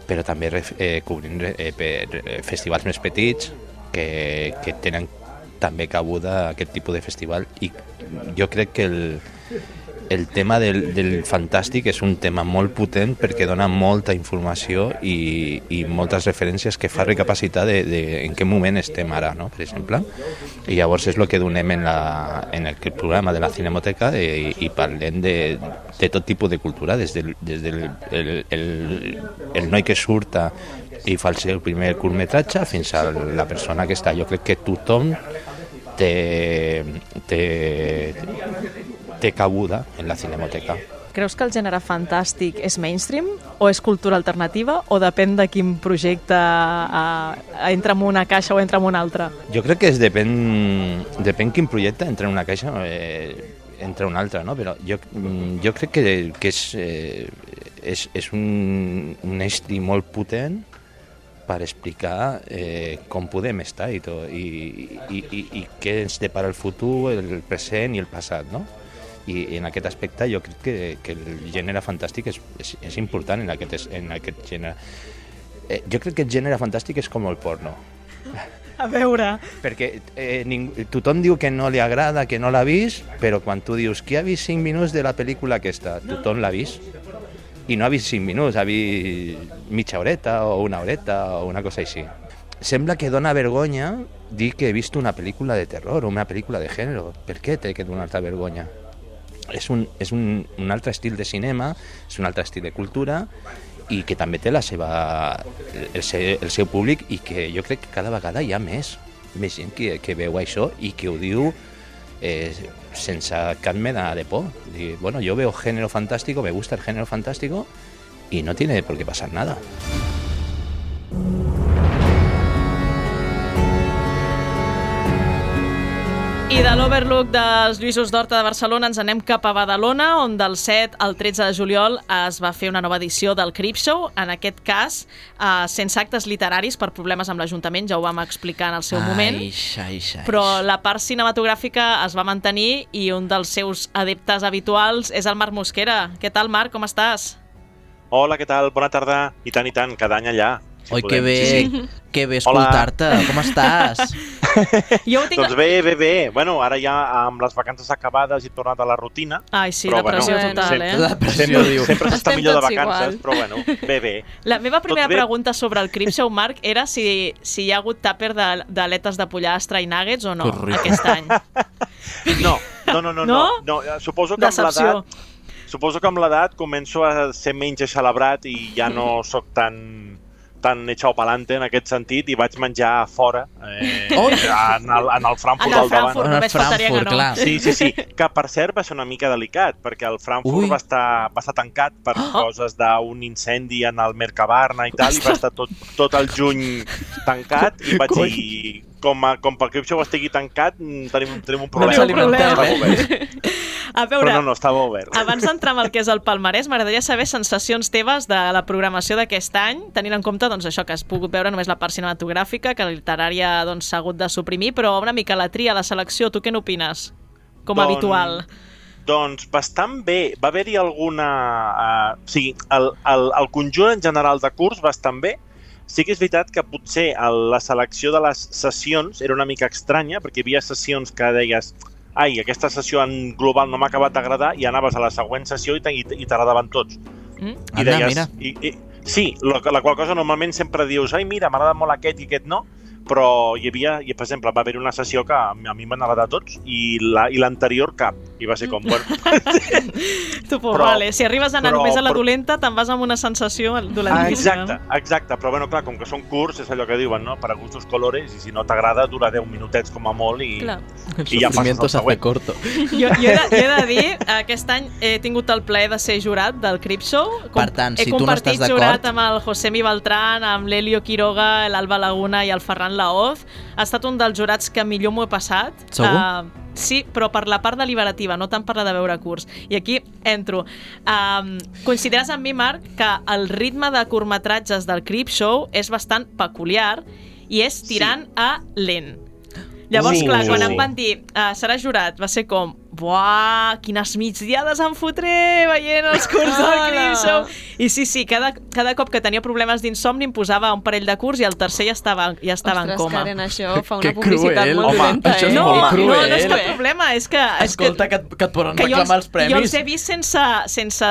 però també eh, cobrim eh, festivals més petits que, que tenen també cabuda aquest tipus de festival i jo crec que el, el tema del, del fantàstic és un tema molt potent perquè dona molta informació i, i moltes referències que fa recapacitar de, de en què moment estem ara, no? per exemple. I llavors és el que donem en, la, en el programa de la Cinemoteca i, i parlem de, de tot tipus de cultura, des del, des del el, el, el noi que surta i fa el seu primer curtmetratge fins a la persona que està. Jo crec que tothom té, té, té cabuda en la Cinemoteca. Creus que el gènere fantàstic és mainstream o és cultura alternativa o depèn de quin projecte eh, entra en una caixa o entra en una altra? Jo crec que és depèn, depèn quin projecte entra en una caixa eh, entra una altra, no? però jo, mm, jo crec que, que és, eh, és, és un, un estri molt potent per explicar eh, com podem estar i, tot, i, i, i, i què ens depara el futur, el present i el passat, no? I en aquest aspecte jo crec que, que el gènere fantàstic és, és, és important en aquest, en aquest gènere. Eh, jo crec que el gènere fantàstic és com el porno. A veure... Perquè eh, ningú, tothom diu que no li agrada, que no l'ha vist, però quan tu dius qui ha vist 5 minuts de la pel·lícula aquesta, tothom l'ha vist. I no ha vist 5 minuts, ha vist mitja horeta o una horeta o una cosa així. Sembla que dona vergonya dir que he vist una pel·lícula de terror o una pel·lícula de gènere. Per què té que donar-te vergonya? És, un, és un, un altre estil de cinema, és un altre estil de cultura i que també té la seva, el, seu, el seu públic i que jo crec que cada vegada hi ha més, més gent que, que veu això i que ho diu eh, sense cap mena de por. Dir, bueno, yo veo género fantástico, me gusta el género fantástico y no tiene por qué pasar nada. I de l'Overlook dels Lluïsos d'Horta de Barcelona ens anem cap a Badalona, on del 7 al 13 de juliol es va fer una nova edició del Crip Show, en aquest cas eh, sense actes literaris per problemes amb l'Ajuntament, ja ho vam explicar en el seu moment. Aix, aix, aix. Però la part cinematogràfica es va mantenir i un dels seus adeptes habituals és el Marc Mosquera. Què tal, Marc? Com estàs? Hola, què tal? Bona tarda. I tant, i tant, cada any allà. Si Oi, que bé, Sí, sí. que bé escoltar-te. Com estàs? Jo ho tinc... Doncs bé, bé, bé. Bueno, ara ja amb les vacances acabades i tornat a la rutina. Ai, sí, però, depressió bueno, total, sempre, eh? Depressió, sempre, diu. sempre s'està millor de vacances, igual. però bueno, bé, bé. La meva primera bé. pregunta sobre el Crip Show, Marc, era si, si hi ha hagut tàper de- d'aletes de, pollastre i nuggets o no rico. aquest any. No, no, no, no. No? no, no. eh, Suposo que amb Decepció. l'edat... Suposo que amb l'edat començo a ser menys celebrat i ja no sóc tan tan echao pa'lante en aquest sentit i vaig menjar fora eh, Oi! en, el, en el Frankfurt En el al davant. Frankfurt, En el només faltaria que Frankfurt, no. clar. Sí, sí, sí, que per cert va ser una mica delicat, perquè el Frankfurt Ui. va estar, va estar tancat per Oh. coses d'un incendi en el Mercabarna i tal, i va estar tot, tot el juny tancat, i vaig dir, com, a, com pel Crip Show estigui tancat, mm, tenim, tenim un No ens problema. alimentem, eh? A veure, Però no, no, estava obert. abans d'entrar amb el que és el palmarès, m'agradaria saber sensacions teves de la programació d'aquest any, tenint en compte doncs, això que has pogut veure només la part cinematogràfica, que la literària doncs, s'ha hagut de suprimir, però una mica la tria, la selecció, tu què n'opines? Com a Doncs- habitual. Doncs bastant bé. Va haver-hi alguna... Uh, o sigui, el, el, el conjunt en general de curs bastant bé. Sí que és veritat que potser el, la selecció de les sessions era una mica estranya, perquè hi havia sessions que deies ai, aquesta sessió en global no m'ha acabat d'agradar i anaves a la següent sessió i, te- i, i t'agradaven tots. Mm? I Anda, mira. I, i, sí, la, la qual cosa normalment sempre dius ai, mira, m'agrada molt aquest i aquest no, però hi havia, i, per exemple, va haver una sessió que a mi a mi m'han agradat tots i la- i l'anterior cap. I va ser com, bueno, Tu, Però- vale. Si arribes a anar però- només a la però- dolenta, te'n vas amb una sensació dolentíssima. exacte, exacte, però bueno, clar, com que són curts, és allò que diuen, no? Per a gustos colores, i si no t'agrada, dura 10 minutets com a molt i, Clar. El i ja passes al hace següent. corto. Jo, jo, he de, jo he de dir, aquest any he tingut el plaer de ser jurat del Crip Show. Per tant, he si tu no compartit estàs d'acord- jurat amb el Josemi Beltrán, amb l'Helio Quiroga, l'Alba Laguna i el Ferran Laoz. Ha estat un dels jurats que millor m'ho he passat. Segur? Uh, sí, però per la part deliberativa, no tant per la de veure curs. I aquí entro. Um, consideres amb mi, Marc, que el ritme de curtmetratges del Crip Show és bastant peculiar i és tirant a lent. Llavors, Uh, clar, quan sí. em van dir uh, serà jurat, va ser com buah, quines migdiades em fotré veient els curs del. Crip Show. I sí, sí, cada, cada cop que tenia problemes d'insomni em posava un parell de curs i el tercer ja estava, ja estava Ostres, en coma. Karen, això fa Que una publicitat cruel. molt Home, dolenta, això eh? és No, molt no, cruel. no és cap problema, és que... És Escolta, que, et- que et poden reclamar els premis. jo els he vist sense, sense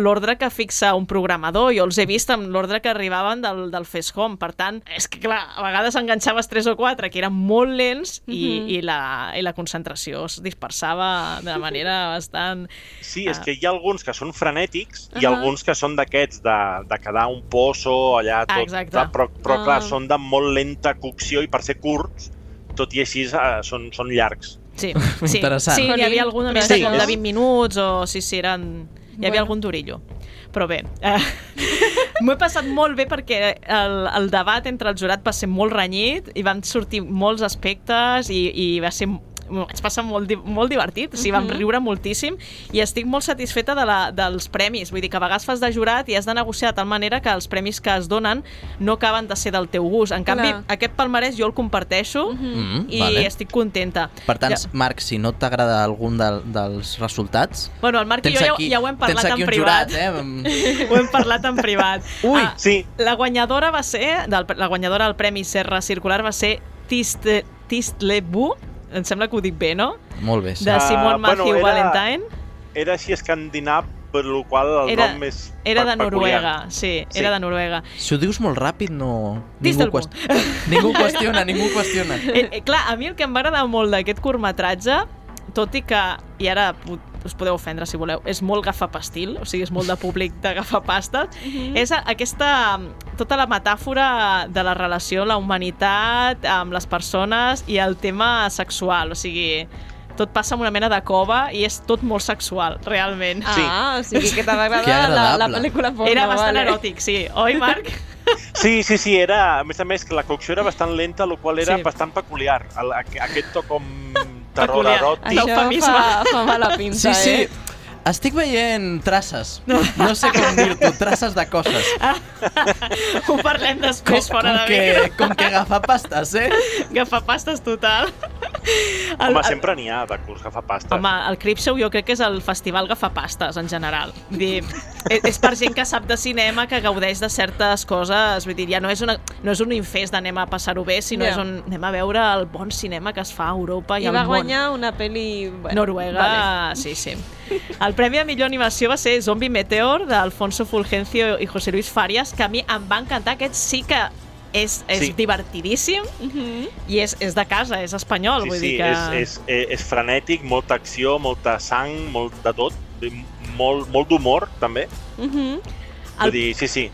l'ordre que fixa un programador, jo els he vist amb l'ordre que arribaven del, del Fes Home, per tant, és que clar, a vegades enganxaves tres o quatre que eren molt lents i, Mhm. i, la, i la concentració es dispersava de manera bastant... Sí, és que hi ha alguns que són frenètics i Ahà. alguns que són d'aquests, de, de quedar un poço allà tot... exacte. clar, però, però Ah. clar, són de molt lenta cocció i per ser curts, tot i així eh, són, són llargs. Sí, sí, Interessant. sí hi havia algun més Sí, de, com de és- 20 minuts o sí, sí, eren... Hi havia Bueno. algun durillo. Però bé, eh, m'ho he passat molt bé perquè el, el debat entre el jurat va ser molt renyit i van sortir molts aspectes i, i va ser m'ho vaig passar molt, molt divertit, o sigui, vam Mhm. riure moltíssim i estic molt satisfeta de la, dels premis, vull dir que a vegades fas de jurat i has de negociar de tal manera que els premis que es donen no acaben de ser del teu gust. En canvi, Clar. aquest palmarès jo el comparteixo Mm, i vale. estic contenta. Per tant, Ja- Marc, si no t'agrada algun del, dels resultats... Bueno, el Marc i jo ja, aquí- ja ho hem parlat tens aquí en un privat. jurat, eh? Ho hem parlat en privat. Ui, Ah, Sí, la guanyadora va ser, del, la guanyadora del Premi Serra Circular va ser Tiste, Tistlebu, em sembla que ho dic bé, no? Molt bé, sí. De Ah, Simon bueno, Matthew era- Valentine. era així escandinav, per lo qual el Era- nom és Era de. Noruega, sí, Sí. era de Noruega. Si ho dius molt ràpid, no... Ningú, Distelbu. qüest... ningú qüestiona, ningú qüestiona. Eh, eh, clar, a mi el que em va agradar molt d'aquest curtmetratge, tot i que, i ara us podeu ofendre si voleu, és molt gafapastil, o sigui, és molt de públic d'agafar pastes, és a- aquesta, tota la metàfora de la relació, la humanitat amb les persones i el tema sexual, o sigui, tot passa en una mena de cova i és tot molt sexual, realment. Ah, o sigui que agradar la, la pel·lícula porno. Era bastant vale. eròtic, sí. Oi, Marc? Sí, sí, sí, era, a més a més, que la cocció era bastant lenta, el qual era Sí. sí. bastant peculiar. El, aqu- aquest to com terror eròtic. Això fa, fa mala pinta, Sí, sí. eh? Estic veient traces. No sé com dir-t'ho, traces de coses. Ho parlem després Com, fora com, de que, micro. com que agafar pastes, eh? Gafapastes total. Home, sempre n'hi ha de curs gafapastes. Home, el Creepshow jo crec que és el festival gafapastes, en general. Vull dir, és, és per gent que sap de cinema, que gaudeix de certes coses. Vull dir, ja no és, una, no és un infest d'anem a passar-ho bé, sinó Ja. és un, anem a veure el bon cinema que es fa a Europa i, I al va món. guanyar una pel·li... Bueno, Noruega, Vale. sí, sí. El premi a millor animació va ser Zombie Meteor, d'Alfonso Fulgencio i José Luis Farias, que a mi em va encantar. Aquest sí que és, és Sí. divertidíssim Mhm. i és, és de casa, és espanyol. Sí, vull sí, dir que... és, és, és, és frenètic, molta acció, molta sang, molt de tot, molt, molt d'humor, també. Mhm. Vull El- dir, sí, sí.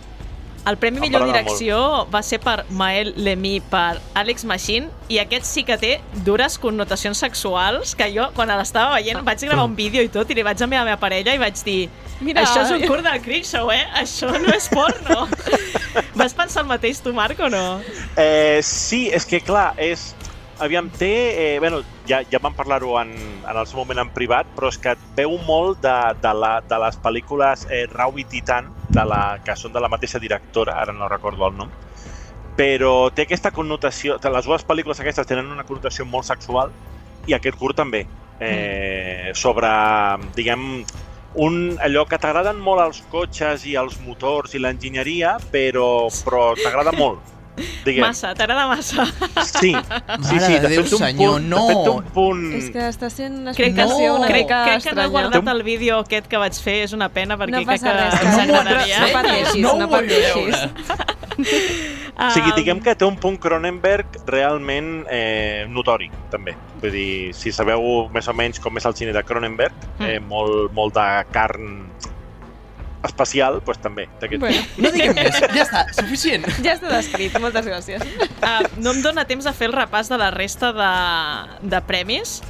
El Premi Em Millor Direcció va ser per Mael Lemí per Alex Machine i aquest sí que té dures connotacions sexuals que jo, quan l'estava veient, vaig gravar un vídeo i tot i li vaig enviar a la meva parella i vaig dir Mira, això és un eh?" curt del Creepshow, eh? Això no és porno. Vas pensar el mateix tu, Marc, o no? Eh, sí, és que clar, és... Aviam, té... Eh, bueno, ja, ja vam parlar-ho en, en el seu moment en privat, però és que et veu molt de, de, la, de les pel·lícules eh, Rau i Titan, de la, que són de la mateixa directora, ara no recordo el nom, però té aquesta connotació... Les dues pel·lícules aquestes tenen una connotació molt sexual i aquest curt també. Eh, sobre, diguem, un, allò que t'agraden molt els cotxes i els motors i l'enginyeria, però, però t'agrada molt. Diguem. Massa, t'agrada massa. Sí, sí, sí, de Déu, fet un senyor, punt, no. de fet un punt... És que està sent una Crec que, explicació no, una crec, mica crec que no he guardat el vídeo aquest que vaig fer, és una pena perquè No crec que res, ens que no agradaria. no pateixis, No no pateixis. O sigui, diguem que té un punt Cronenberg realment eh, notori, també. Vull dir, si sabeu més o menys com és el cine de Cronenberg, eh, molt, molt de carn especial, doncs també. Bueno. No diguem més, ja està, suficient. Ja està descrit, moltes gràcies. Uh, no em dóna temps de fer el repàs de la resta de, de premis,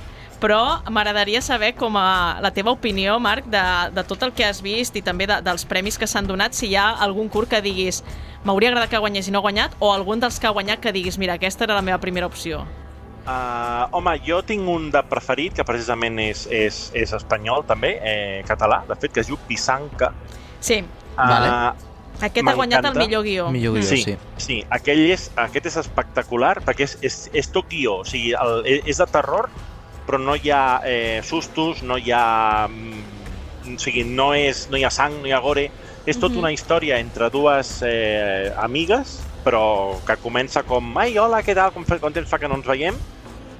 però m'agradaria saber com a la teva opinió, Marc, de, de tot el que has vist i també de, dels premis que s'han donat, si hi ha algun curt que diguis m'hauria agradat que guanyés i no ha guanyat, o algun dels que ha guanyat que diguis, mira, aquesta era la meva primera opció. Uh, home, jo tinc un de preferit, que precisament és, és, és espanyol també, eh, català, de fet, que es diu Pisanca. Sí, Vale. aquest ha guanyat el millor guió. Millor guió, sí, sí. sí. Aquell és, aquest és espectacular perquè és, és, és tot guió, o sigui, el, és de terror, però no hi ha eh, sustos, no hi ha... mm, O sigui, no, és, no hi ha sang, no hi ha gore. És tota Mhm. una història entre dues eh, amigues, però que comença com ai, hola, què tal, com, fa- quant temps fa que no ens veiem?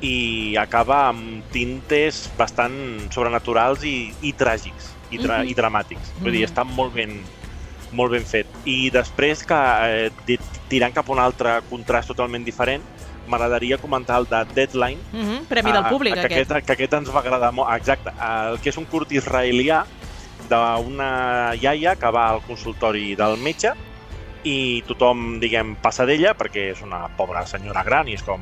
i acaba amb tintes bastant sobrenaturals i, i tràgics i, tra Mhm. i dramàtics. Vull dir, Mhm. està molt ben, molt ben fet. I després, que eh, tirant cap a un altre contrast totalment diferent, m'agradaria comentar el de Deadline, Mm -hmm. Premi del Ah, públic, que aquest. aquest. Que aquest ens va agradar molt. Exacte, el que és un curt israelià d'una iaia que va al consultori del metge i tothom, diguem, passa d'ella perquè és una pobra senyora gran i és com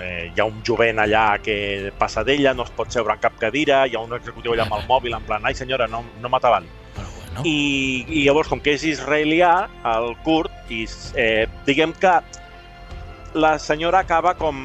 eh, hi ha un jovent allà que passa d'ella, no es pot seure en cap cadira, hi ha un executiu allà amb el mòbil en plan, ai senyora, no, no m'atavant. Però bueno. I, I llavors, com que és israelià, el curt, i, eh, diguem que la senyora acaba com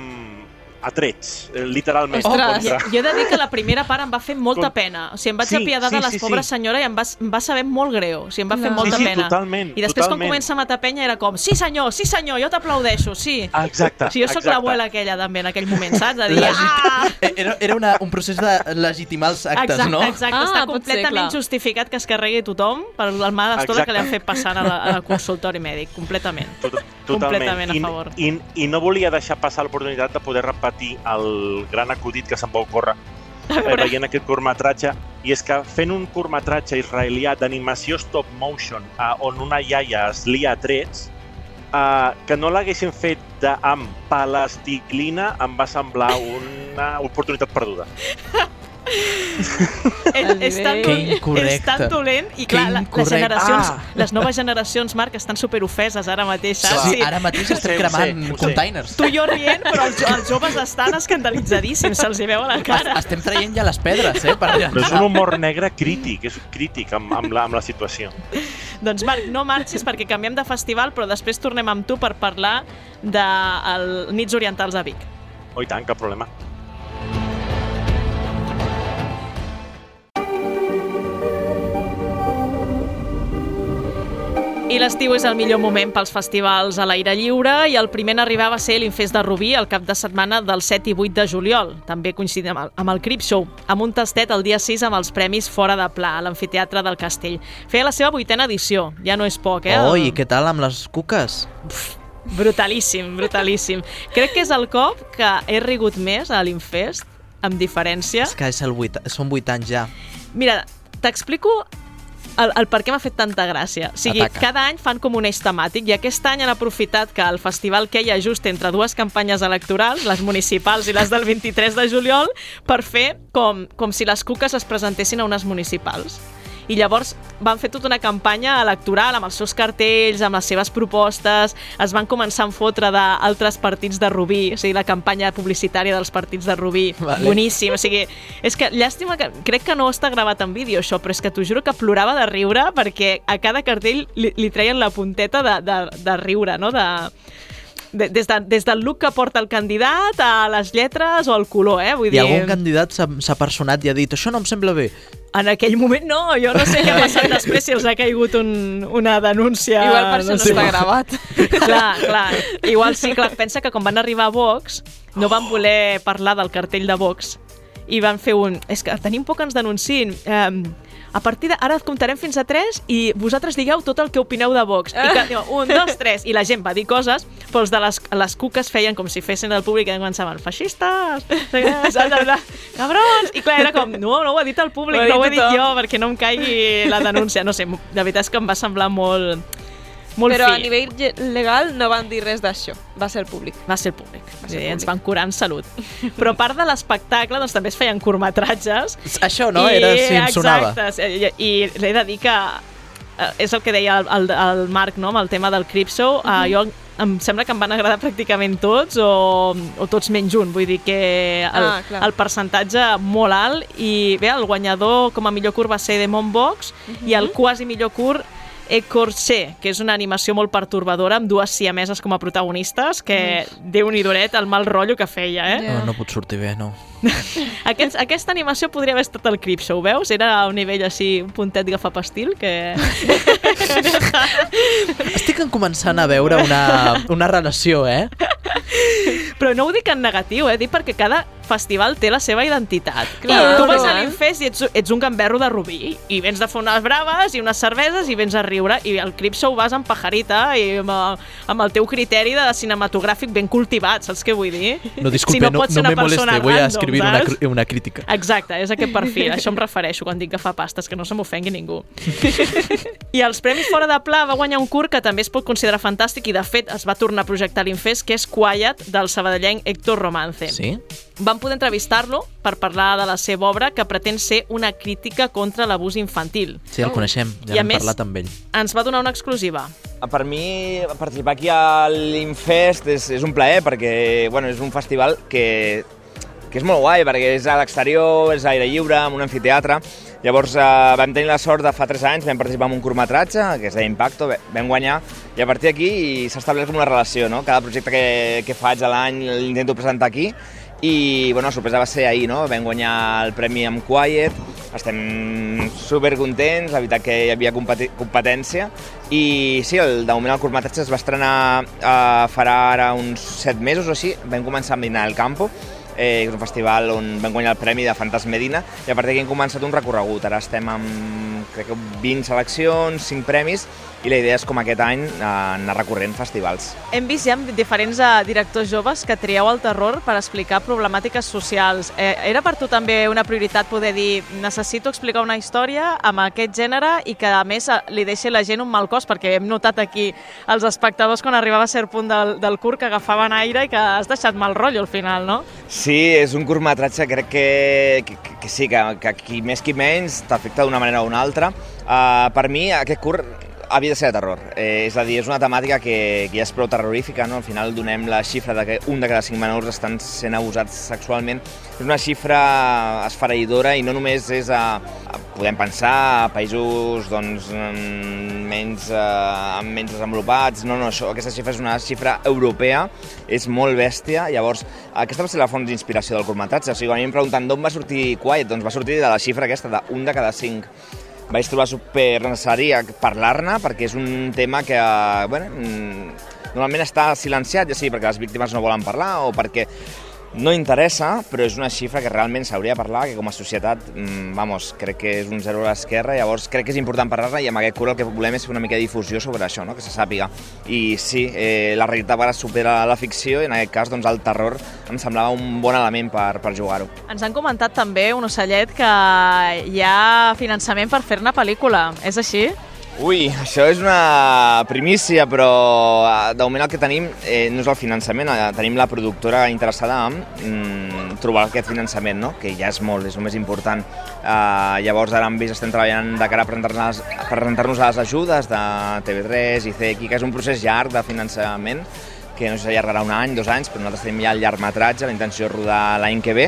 a trets, literalment. Ostres. Jo, jo he de dir que la primera part em va fer molta Com- pena. O sigui, em vaig Sí, apiadar sí, de la sí, pobra sí. senyora i em va, em va saber molt greu. O sigui, em va fer No. molta sí, sí, pena. totalment. I després totalment. quan comença a matar penya era com, sí senyor, sí senyor, jo t'aplaudeixo, sí. Exacte, O sigui, jo sóc l'abuela aquella també en aquell moment, saps? De dir, Legit- ah! Eh, Era, era una, un procés de legitimar els actes, Exacte, no? exacte. Ah, Està ser, completament clar. justificat que es carregui tothom per el mal d'estona que li han fet passant a la- al consultori mèdic. Completament. Tot, Completament a I, favor. I, I no volia deixar passar l'oportunitat de poder repetir el gran acudit que se'm va ocórrer eh, veient aquest curtmetratge i és que fent un curtmetratge israelià d'animació stop motion eh, on una iaia es lia a trets eh, que no l'haguessin fet de, amb palasticlina em va semblar una oportunitat perduda. És, El és, tan. Que és tan dolent i clar, la, les generacions, Ah. les noves generacions, Marc, estan superofeses ara mateix, saps? Sí, ara mateix estem ho cremant sé. containers. Tu i jo rient, però els, els joves estan escandalitzadíssims, se'ls hi veu a la cara. Estem traient ja les pedres, eh? Per. Però és un humor negre crític, és crític amb, amb, la, amb la situació. Doncs Marc, no marxis perquè canviem de festival, però després tornem amb tu per parlar de el Nits Orientals de Vic. Oh, i tant, cap problema. I l'estiu és el millor moment pels festivals a l'aire lliure i el primer en arribar va ser l'Infest de Rubí el cap de setmana del 7 i 8 de juliol. També coincidint amb el, amb el Crip Show, amb un tastet el dia 6 amb els premis fora de pla a l'Amfiteatre del Castell. Feia la seva vuitena edició, ja no és poc, eh? Oh, i què tal amb les cuques? Brutalíssim, brutalíssim. Crec que és el cop que he rigut més a l'Infest, amb diferència. És que és el 8, són 8 anys ja. Mira, t'explico el, el per què m'ha fet tanta gràcia. O sigui, Ataca. cada any fan com un eix temàtic i aquest any han aprofitat que el festival queia just entre dues campanyes electorals, les municipals i les del 23 de juliol, per fer com, com si les cuques es presentessin a unes municipals. I llavors van fer tota una campanya electoral amb els seus cartells, amb les seves propostes, es van començar a enfotre d'altres partits de Rubí, o sigui, la campanya publicitària dels partits de Rubí, Vale. boníssim, o sigui, és que llàstima que crec que no està gravat en vídeo això, però és que t'ho juro que plorava de riure perquè a cada cartell li, li treien la punteta de, de, de riure, no? De, des, de, des del look que porta el candidat a les lletres o el color, eh? Vull I dir, algun candidat s'ha personat i ha dit això no em sembla bé. en aquell moment no, jo no sé què ha passat després, si els ha caigut un, una denúncia. Igual per això no sé. està gravat. clar, clar. Igual sí, clar, pensa que quan van arribar a Vox no van voler parlar del cartell de Vox i van fer un... És que tenim por que ens denunciïn. Eh, a partir de... Ara comptarem fins a 3 i vosaltres digueu tot el que opineu de Vox. I que, diu, un, dos, tres. I la gent va dir coses, però els de les, les cuques feien com si fessin el públic i començaven feixistes, cabrons! I clar, era com, no, no ho ha dit el públic, Ho no ho he dit jo, perquè no em caigui la denúncia. No sé, la veritat és que em va semblar molt, molt Però fi. a nivell legal no van dir res d'això. Va ser públic. Va ser públic. Va Sí, ser ens públic. van curar en salut. Però a part de l'espectacle, doncs també es feien curtmetratges. Això, no? Era si em sonava. Exacte, i, i l'he de dir que eh, és el que deia el, el, el Marc, no?, amb el tema del Cripshow. Uh Mhm. jo em sembla que em van agradar pràcticament tots o, o tots menys un, vull dir que el, Ah, clar. el percentatge molt alt i bé, el guanyador com a millor curt va ser Demon Box Mhm. i el quasi millor curt Ecorché, que és una animació molt pertorbadora amb dues siameses com a protagonistes que déu nhi duret el mal rotllo que feia, eh? No, no pot sortir bé, no. Aquest, aquesta animació podria haver estat el Cripshow, veus? Era a un nivell així, un puntet gafapastil, que... Estic començant a veure una, una relació, eh? Però no ho dic en negatiu, eh? Dic perquè cada festival té la seva identitat. Clar, tu vas a eh? l'Infest i ets, ets un gamberro de Rubí i vens de fer unes braves i unes cerveses i vens a riure i al Cripshow vas amb pajarita i amb, el- amb el teu criteri de cinematogràfic ben cultivat, saps què vull dir? No, disculpe, si no, no, no me moleste, persona voy a random, escribir una, saps? una crítica. Exacte, és aquest perfil, això em refereixo quan dic que fa pastes, que no se m'ofengui ningú. I els Premis Fora de Pla va guanyar un curt que també es pot considerar fantàstic i de fet es va tornar a projectar a l'Infest, que és Quiet, del sabadellenc Héctor Romance. Sí? Vam poder entrevistar-lo per parlar de la seva obra que pretén ser una crítica contra l'abús infantil. Sí, el coneixem, ja n'hem més- parlat amb ell. Ens va donar una exclusiva. Per mi, participar aquí a l'Infest és, és un plaer perquè bueno, és un festival que, que és molt guai perquè és a l'exterior, és a aire lliure, en un amfiteatre. Llavors eh, vam tenir la sort de fa 3 anys, vam participar en un curtmetratge que es deia Impacto, ve- vam guanyar i a partir d'aquí s'ha establert com una relació, no? Cada projecte que, que faig a l'any l'intento presentar aquí i bueno, la sorpresa va ser ahir, no? Vam guanyar el premi amb Quiet, estem super contents, la veritat que hi havia competència. I sí, el, de moment el curtmetratge es va estrenar eh, farà ara uns 7 mesos o així, vam començar amb Dinar al Campo, eh, és un festival on vam guanyar el premi de Fantas Medina i a partir d'aquí hem començat un recorregut, ara estem amb crec que 20 seleccions, 5 premis i la idea és com aquest any eh, anar recorrent festivals. Hem vist ja diferents eh, directors joves que trieu el terror per explicar problemàtiques socials. Eh, era per tu també una prioritat poder dir necessito explicar una història amb aquest gènere i que a més eh, li deixi la gent un mal cos, perquè hem notat aquí els espectadors quan arribava a cert punt del, del curt que agafaven aire i que has deixat mal rotllo al final, no? Sí, és un curtmetratge, crec que, que, que sí, que, que qui més qui menys t'afecta d'una manera o una altra. Uh, per mi, aquest curt havia de ser de terror. Eh, és a dir, és una temàtica que, que ja és prou terrorífica, no? Al final donem la xifra de que un de cada cinc menors estan sent abusats sexualment. És una xifra esfereïdora i no només és a, a podem pensar, països doncs, mm, menys, eh, menys desenvolupats, no, no, això, aquesta xifra és una xifra europea, és molt bèstia, llavors aquesta va ser la font d'inspiració del curtmetratge, o sigui, quan a mi em pregunten d'on va sortir Quiet, doncs va sortir de la xifra aquesta, d'un de cada cinc vaig trobar super necessari parlar-ne perquè és un tema que bueno, mm, normalment està silenciat, ja sigui perquè les víctimes no volen parlar o perquè no interessa, però és una xifra que realment s'hauria de parlar, que com a societat, mmm, vamos, crec que és un zero a l'esquerra, llavors crec que és important parlar-ne i amb aquest curt el que volem és fer una mica de difusió sobre això, no? que se sàpiga. I sí, eh, la realitat ara supera la ficció i en aquest cas doncs, el terror em semblava un bon element per, per jugar-ho. Ens han comentat també, un ocellet, que hi ha finançament per fer-ne pel·lícula. És així? Ui, això és una primícia, però eh, de moment el que tenim eh, no és el finançament, eh, tenim la productora interessada en mm, trobar aquest finançament, no? que ja és molt, és el més important. Eh, llavors ara amb ells estem treballant de cara a presentar-nos presentar a les ajudes de TV3 i CEQI, que és un procés llarg de finançament, que no s'allargarà un any, dos anys, però nosaltres tenim ja el llargmetratge, la intenció de rodar l'any que ve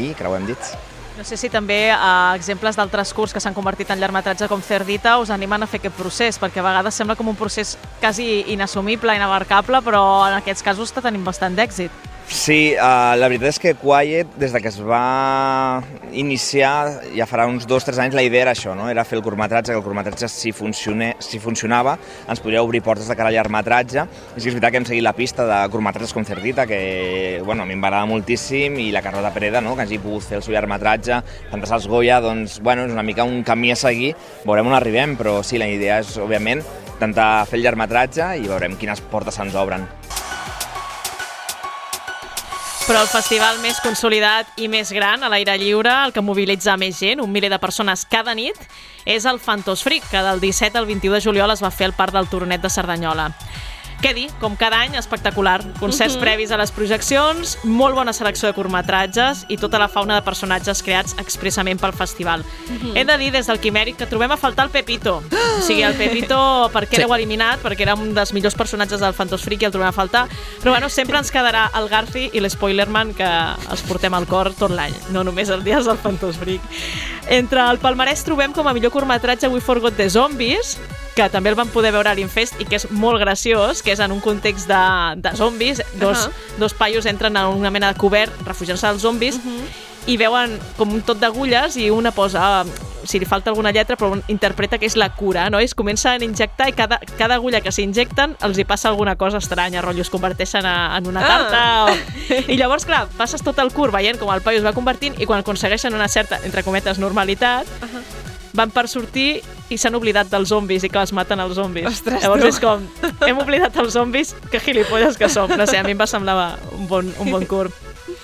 i creuem dits. No sé si també eh, exemples d'altres curs que s'han convertit en llargmetratge com Cerdita us animen a fer aquest procés, perquè a vegades sembla com un procés quasi inassumible, inabarcable, però en aquests casos està tenint bastant d'èxit. Sí, uh, la veritat és que Quiet, des de que es va iniciar, ja farà uns dos o tres anys, la idea era això, no? era fer el curtmetratge, que el curtmetratge, si, funcione, si funcionava, ens podria obrir portes de cara al llargmetratge. I sí és veritat que hem seguit la pista de curtmetratges com Cerdita, que bueno, a mi em va agradar moltíssim, i la Carlota Pereda, no? que hagi pogut fer el seu llargmetratge, Fantas als Goya, doncs, bueno, és una mica un camí a seguir, veurem on arribem, però sí, la idea és, òbviament, intentar fer el llargmetratge i veurem quines portes se'ns obren. Però el festival més consolidat i més gran a l'aire lliure, el que mobilitza més gent, un miler de persones cada nit, és el Fantos Freak, que del 17 al 21 de juliol es va fer al Parc del Turonet de Cerdanyola. Què dir? Com cada any, espectacular. Concerts uh -huh. previs a les projeccions, molt bona selecció de curtmetratges i tota la fauna de personatges creats expressament pel festival. Uh -huh. He de dir des del Quimèric que trobem a faltar el Pepito. O sigui, el Pepito, perquè sí. l'heu eliminat, perquè era un dels millors personatges del Fantos Freak i el trobem a faltar. Però bueno, sempre ens quedarà el Garfi i l'Spoilerman que els portem al cor tot l'any, no només el dia del Fantos Freak. Entre el palmarès trobem com a millor curtmetratge We Forgot the Zombies, que també el vam poder veure a l'Infest i que és molt graciós, que és en un context de, de zombis, dos, uh -huh. dos paios entren en una mena de cobert refugiant-se dels zombis uh -huh. i veuen com un tot d'agulles i una posa si li falta alguna lletra, però interpreta que és la cura, no? I es comencen a injectar i cada, cada agulla que s'injecten els hi passa alguna cosa estranya, rotllo, es converteixen a, en una tarta. Ah. O... I llavors, clar, passes tot el curt veient com el paio es va convertint i quan aconsegueixen una certa, entre cometes, normalitat, uh -huh. Van per sortir i s'han oblidat dels zombis i que els maten els zombis. Ostres, Llavors tu. és com, hem oblidat els zombis, que gilipolles que som. No sé, a mi em va semblar un bon, un bon curt.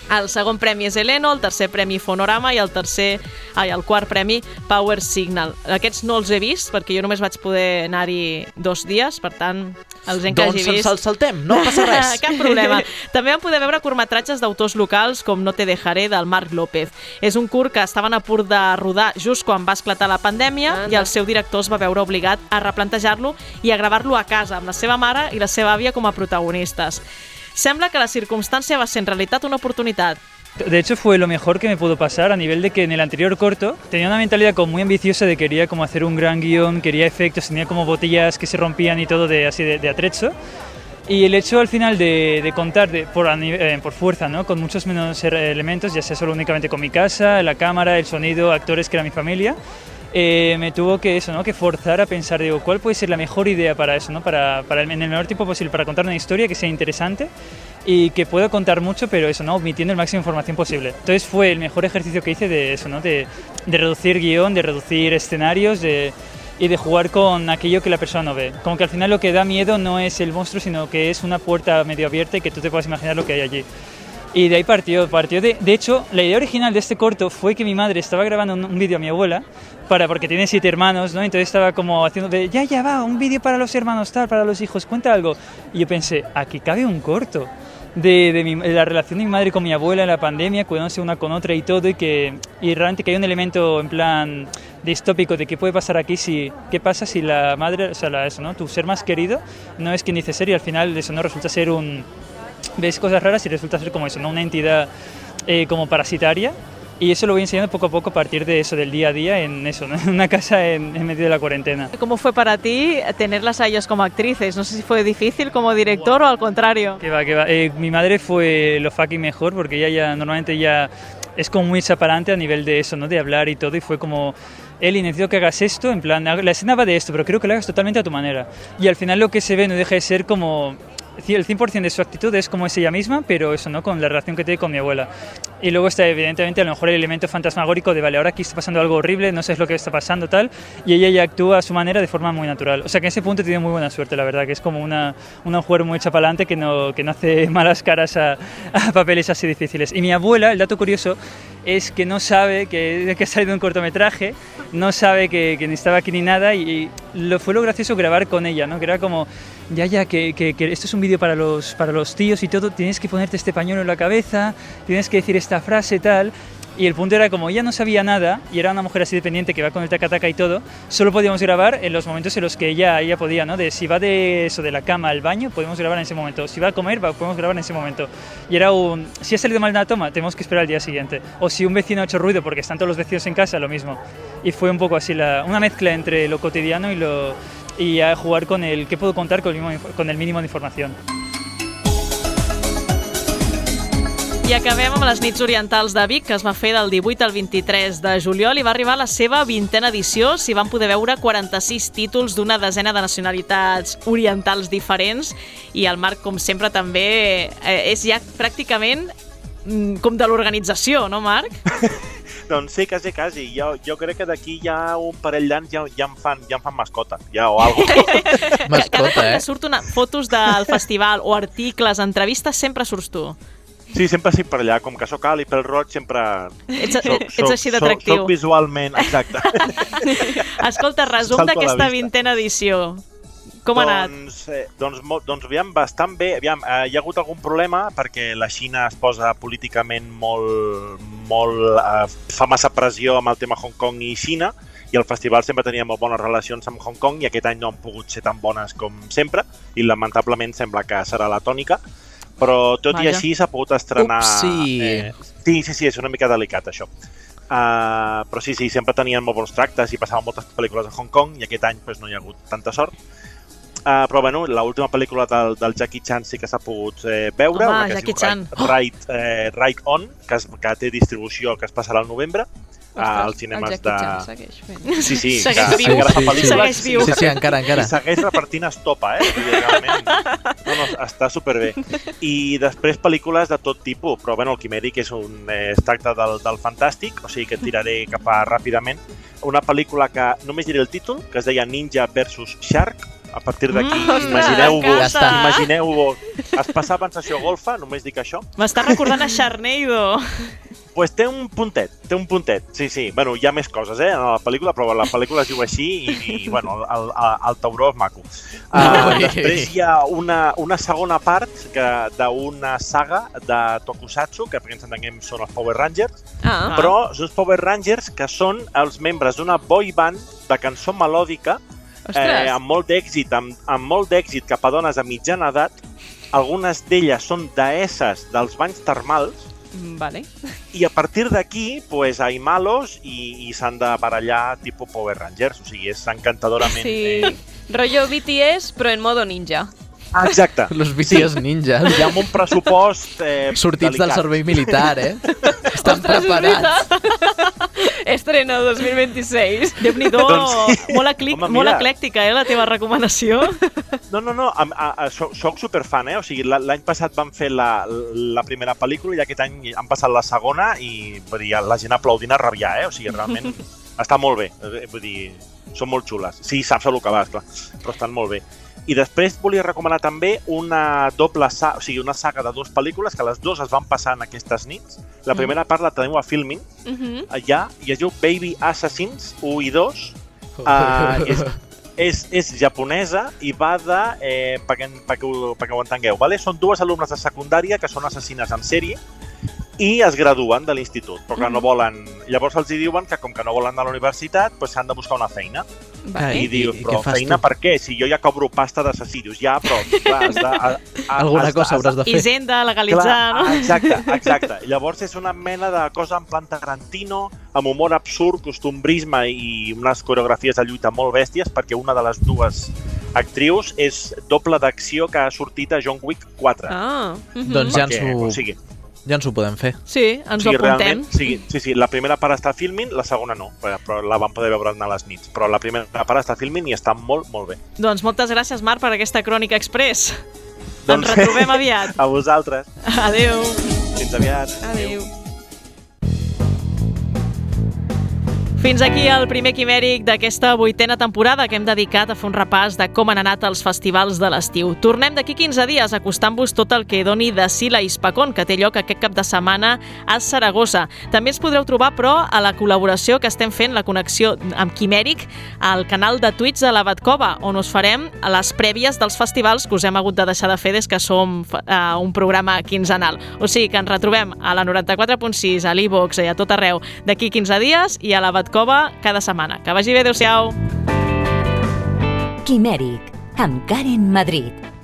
El segon premi és Eleno, el tercer premi Fonorama i el tercer, ai, el quart premi Power Signal. Aquests no els he vist perquè jo només vaig poder anar-hi dos dies, per tant, els Doncs vist... ens el saltem, no passa res. Cap problema. També vam poder veure curtmetratges d'autors locals com No te dejaré, del Marc López. És un curt que estaven a punt de rodar just quan va esclatar la pandèmia Anda. i el seu director es va veure obligat a replantejar-lo i a gravar-lo a casa amb la seva mare i la seva àvia com a protagonistes. Sembla que la circumstància va ser en realitat una oportunitat. De hecho fue lo mejor que me pudo pasar a nivel de que en el anterior corto tenía una mentalidad como muy ambiciosa de quería como hacer un gran guion, quería efectos, tenía como botellas que se rompían y todo de así de, de atrecho. Y el hecho al final de, contar de- eh, por fuerza, ¿no? con muchos menos er- elementos, ya sea solo únicamente con mi casa, la cámara, el sonido, actores que era mi familia, eh, me tuvo que eso, ¿no? que forzar a pensar, digo, ¿cuál puede ser la mejor idea para eso, ¿no? para, para el- en el menor tiempo posible, para contar una historia que sea interesante y que pueda contar mucho, pero eso, ¿no? omitiendo el máximo de información posible. Entonces fue el mejor ejercicio que hice de eso, ¿no? de, de reducir guion, de reducir escenarios, de, y de jugar con aquello que la persona no ve. Como que al final lo que da miedo no es el monstruo, sino que es una puerta medio abierta y que tú te puedas imaginar lo que hay allí. Y de ahí partió, partió de, de hecho, la idea original de este corto fue que mi madre estaba grabando un, un vídeo a mi abuela, para, porque tiene siete hermanos, ¿no? Entonces estaba como haciendo de, ya, ya va, un vídeo para los hermanos, tal, para los hijos, cuenta algo. Y yo pensé, aquí cabe un corto de, de, mi- de la relación de mi madre con mi abuela en la pandemia, cuidándose una con otra y todo, y que y realmente que hay un elemento en plan distópico de qué puede pasar aquí si qué pasa si la madre, o sea, la- eso, ¿no? Tu ser más querido no es quien dice ser y al final eso no resulta ser un ves cosas raras y resulta ser como eso, ¿no? Una entidad eh, como parasitaria Y eso lo voy enseñando poco a poco a partir de eso, del día a día, en eso, ¿no? en una casa en, en medio de la cuarentena. ¿Cómo fue para ti tenerlas a ellas como actrices? No sé si fue difícil como director o al contrario. Que va, que va. Eh, mi madre fue lo fucking mejor porque ella ya normalmente ya es como muy adelante a nivel de eso, ¿no? De hablar y todo y fue como Eli, necesito que hagas esto, en plan, la escena va de esto, pero creo que lo hagas totalmente a tu manera. Y al final lo que se ve no deja de ser como el 100% de su actitud es como es ella misma, pero eso, ¿no? Con la relación que tiene con mi abuela. Y luego está evidentemente a lo mejor el elemento fantasmagórico de, vale, ahora aquí está pasando algo horrible, no sabes lo que está pasando, tal, y ella ya actúa a su manera de forma muy natural. O sea que en ese punto tiene muy buena suerte, la verdad, que es como una, una jugadora muy adelante que no, que no hace malas caras a, a papeles así difíciles. Y mi abuela, el dato curioso, es que no sabe que, que ha salido un cortometraje, no sabe que, que ni estaba aquí ni nada, y, y lo, fue lo gracioso grabar con ella, ¿no? Que era como ya, ya, que, esto es un vídeo para los, para los tíos y todo, tienes que ponerte este pañuelo en la cabeza, tienes que decir esta frase tal. Y el punto era como ella no sabía nada y era una mujer así dependiente que va con el taca-taca y todo, solo podíamos grabar en los momentos en los que ella, ella podía, ¿no? De si va de de la cama al baño, podemos grabar en ese momento. Si va a comer, va, podemos grabar en ese momento. Y era un, si ha salido mal una toma, tenemos que esperar al día siguiente. O si un vecino ha hecho ruido porque están todos los vecinos en casa, lo mismo. Y fue un poco así, la, una mezcla entre lo cotidiano y lo, y a jugar con el qué puedo contar con el, mínimo, con el mínimo de información. I acabem amb les nits orientals de Vic, que es va fer del 18 al 23 de juliol i va arribar a la seva vintena edició. S'hi van poder veure 46 títols d'una desena de nacionalitats orientals diferents i el Marc, com sempre, també eh, és ja pràcticament mm, com de l'organització, no, Marc? Doncs sí, quasi, quasi. Jo, jo crec que d'aquí ja un parell d'anys ja, ja, em fan, ja em fan mascota, ja, o algo. Cada cop que surt una, fotos del festival o articles, entrevistes, sempre surts tu. Sí, sempre estic per allà. Com que sóc alt i pel roig, sempre... Ets, soc, ets així d'atractiu. Soc, soc visualment, exacte. Escolta, resum d'aquesta vintena edició. Com ha anat? Doncs, eh, doncs, doncs aviam, bastant bé. Aviam, eh, hi ha hagut algun problema perquè la Xina es posa políticament molt... molt eh, fa massa pressió amb el tema Hong Kong i Xina i el festival sempre tenia molt bones relacions amb Hong Kong i aquest any no han pogut ser tan bones com sempre i lamentablement sembla que serà la tònica però tot Vaja. i així s'ha pogut estrenar... Upsi. Eh, sí, sí, sí, és una mica delicat això. Uh, però sí, sí, sempre tenien molt bons tractes i passaven moltes pel·lícules a Hong Kong i aquest any pues, no hi ha hagut tanta sort. Uh, però bueno, l'última pel·lícula del, del Jackie Chan sí que s'ha pogut eh, veure, Home, una que Jackie es diu. Right, right, eh, right On, que, es, que té distribució que es passarà al novembre als cinemes el de... Chan segueix fent. Sí, sí, Segueix que viu. encara fa Sí, segueix viu. Sí, sí, encara, encara. I segueix repartint estopa, eh? Realment, no, no, està superbé. I després pel·lícules de tot tipus, però bueno, el Quimèric és un, eh, es tracta del, del fantàstic, o sigui que tiraré cap a ràpidament. Una pel·lícula que només diré el títol, que es deia Ninja versus Shark, a partir d'aquí, Mm, imagineu-vos, ja imagineu-vos, es passava en sessió golfa, només dic això, M'està recordant a Sharknado. pues té un puntet, té un puntet, sí, sí. Bueno, hi ha més coses, eh, en la pel·lícula, però la pel·lícula es diu així i, i bueno, el, el, el tauró és maco. Uh, després hi ha una, una segona part que d'una saga de Tokusatsu, que perquè ens entenguem són els Power Rangers, Ah. però són els Power Rangers que són els membres d'una boy band de cançó melòdica Ostres. eh, amb molt d'èxit, amb, amb molt d'èxit cap a dones a mitjana edat. Algunes d'elles són deesses dels banys termals Mm, Vale. i a partir d'aquí pues, hay malos i, i s'han de barallar tipus Power Rangers, o sigui, és encantadorament... Sí. Eh, Rollo BTS, però en modo ninja. Ah, exacte. Los BTS ninjas. Hi ha un pressupost eh, Sortits del delicat. servei militar, eh? Estan Ostres, és preparats. Estreno 2026. Déu-n'hi-do, Doncs sí. molt, eclic, Home, molt eclèctica, eh, la teva recomanació. No, no, no, a, a, a, soc, soc superfan, eh? O sigui, la- l'any passat van fer la, la primera pel·lícula i aquest any han passat la segona i vull dir, la gent aplaudint a rabiar, eh? O sigui, realment està molt bé. Eh, Vull dir, són molt xules. Sí, saps el que vas, clar, però estan molt bé. I després volia recomanar també una doble saga, o sigui, una saga de dues pel·lícules que les dues es van passar en aquestes nits. La Mm. primera part la teniu a Filmin, Mhm. allà, i es diu Baby Assassins 1 i 2. Uh, és, és, és japonesa i va de, eh, perquè, perquè, ho, perquè ho entengueu, vale? són dues alumnes de secundària que són assassines en sèrie i es graduen de l'institut, però que no volen... Llavors els hi diuen que com que no volen anar a la universitat, doncs s'han de buscar una feina. Vale. I, I- dius, i però fas feina tu? per què? Si jo ja cobro pasta d'assassí. Dius, ja, però clar, has de... A, a, Alguna has cosa hauràs de fer. Hisenda, legalitzar, Clar, no? Exacte, exacte. Llavors és una mena de cosa en plan Tarantino, amb humor absurd, costumbrisme i unes coreografies de lluita molt bèsties, perquè una de les dues actrius és doble d'acció que ha sortit a John Wick 4. Ah. Doncs ja ens ho, o sigui, ja ens ho podem fer. Sí, ens sigui, ho apuntem. realment, sí, sí, sí, la primera part està filming, la segona no, però la vam poder veure a les nits. Però la primera part està filming i està molt, molt bé. Doncs moltes gràcies, Marc, per aquesta crònica express. Doncs- Ens retrobem aviat. A vosaltres. Adéu. Fins aviat. Adéu. Fins aquí el primer quimèric d'aquesta vuitena temporada que hem dedicat a fer un repàs de com han anat els festivals de l'estiu. Tornem d'aquí 15 dies acostant-vos tot el que doni de Sila Hispacón, que té lloc aquest cap de setmana a Saragossa. També ens podreu trobar, però, a la col·laboració que estem fent, la connexió amb Quimèric, al canal de Twitch de la Batcova, on us farem les prèvies dels festivals que us hem hagut de deixar de fer des que som uh, un programa quinzenal. O sigui que ens retrobem a la 94.6, a l'e-box i a tot arreu d'aquí 15 dies i a la Batcova cada setmana. Que vagi bé, adeu-siau! Quimèric, amb Karen Madrid.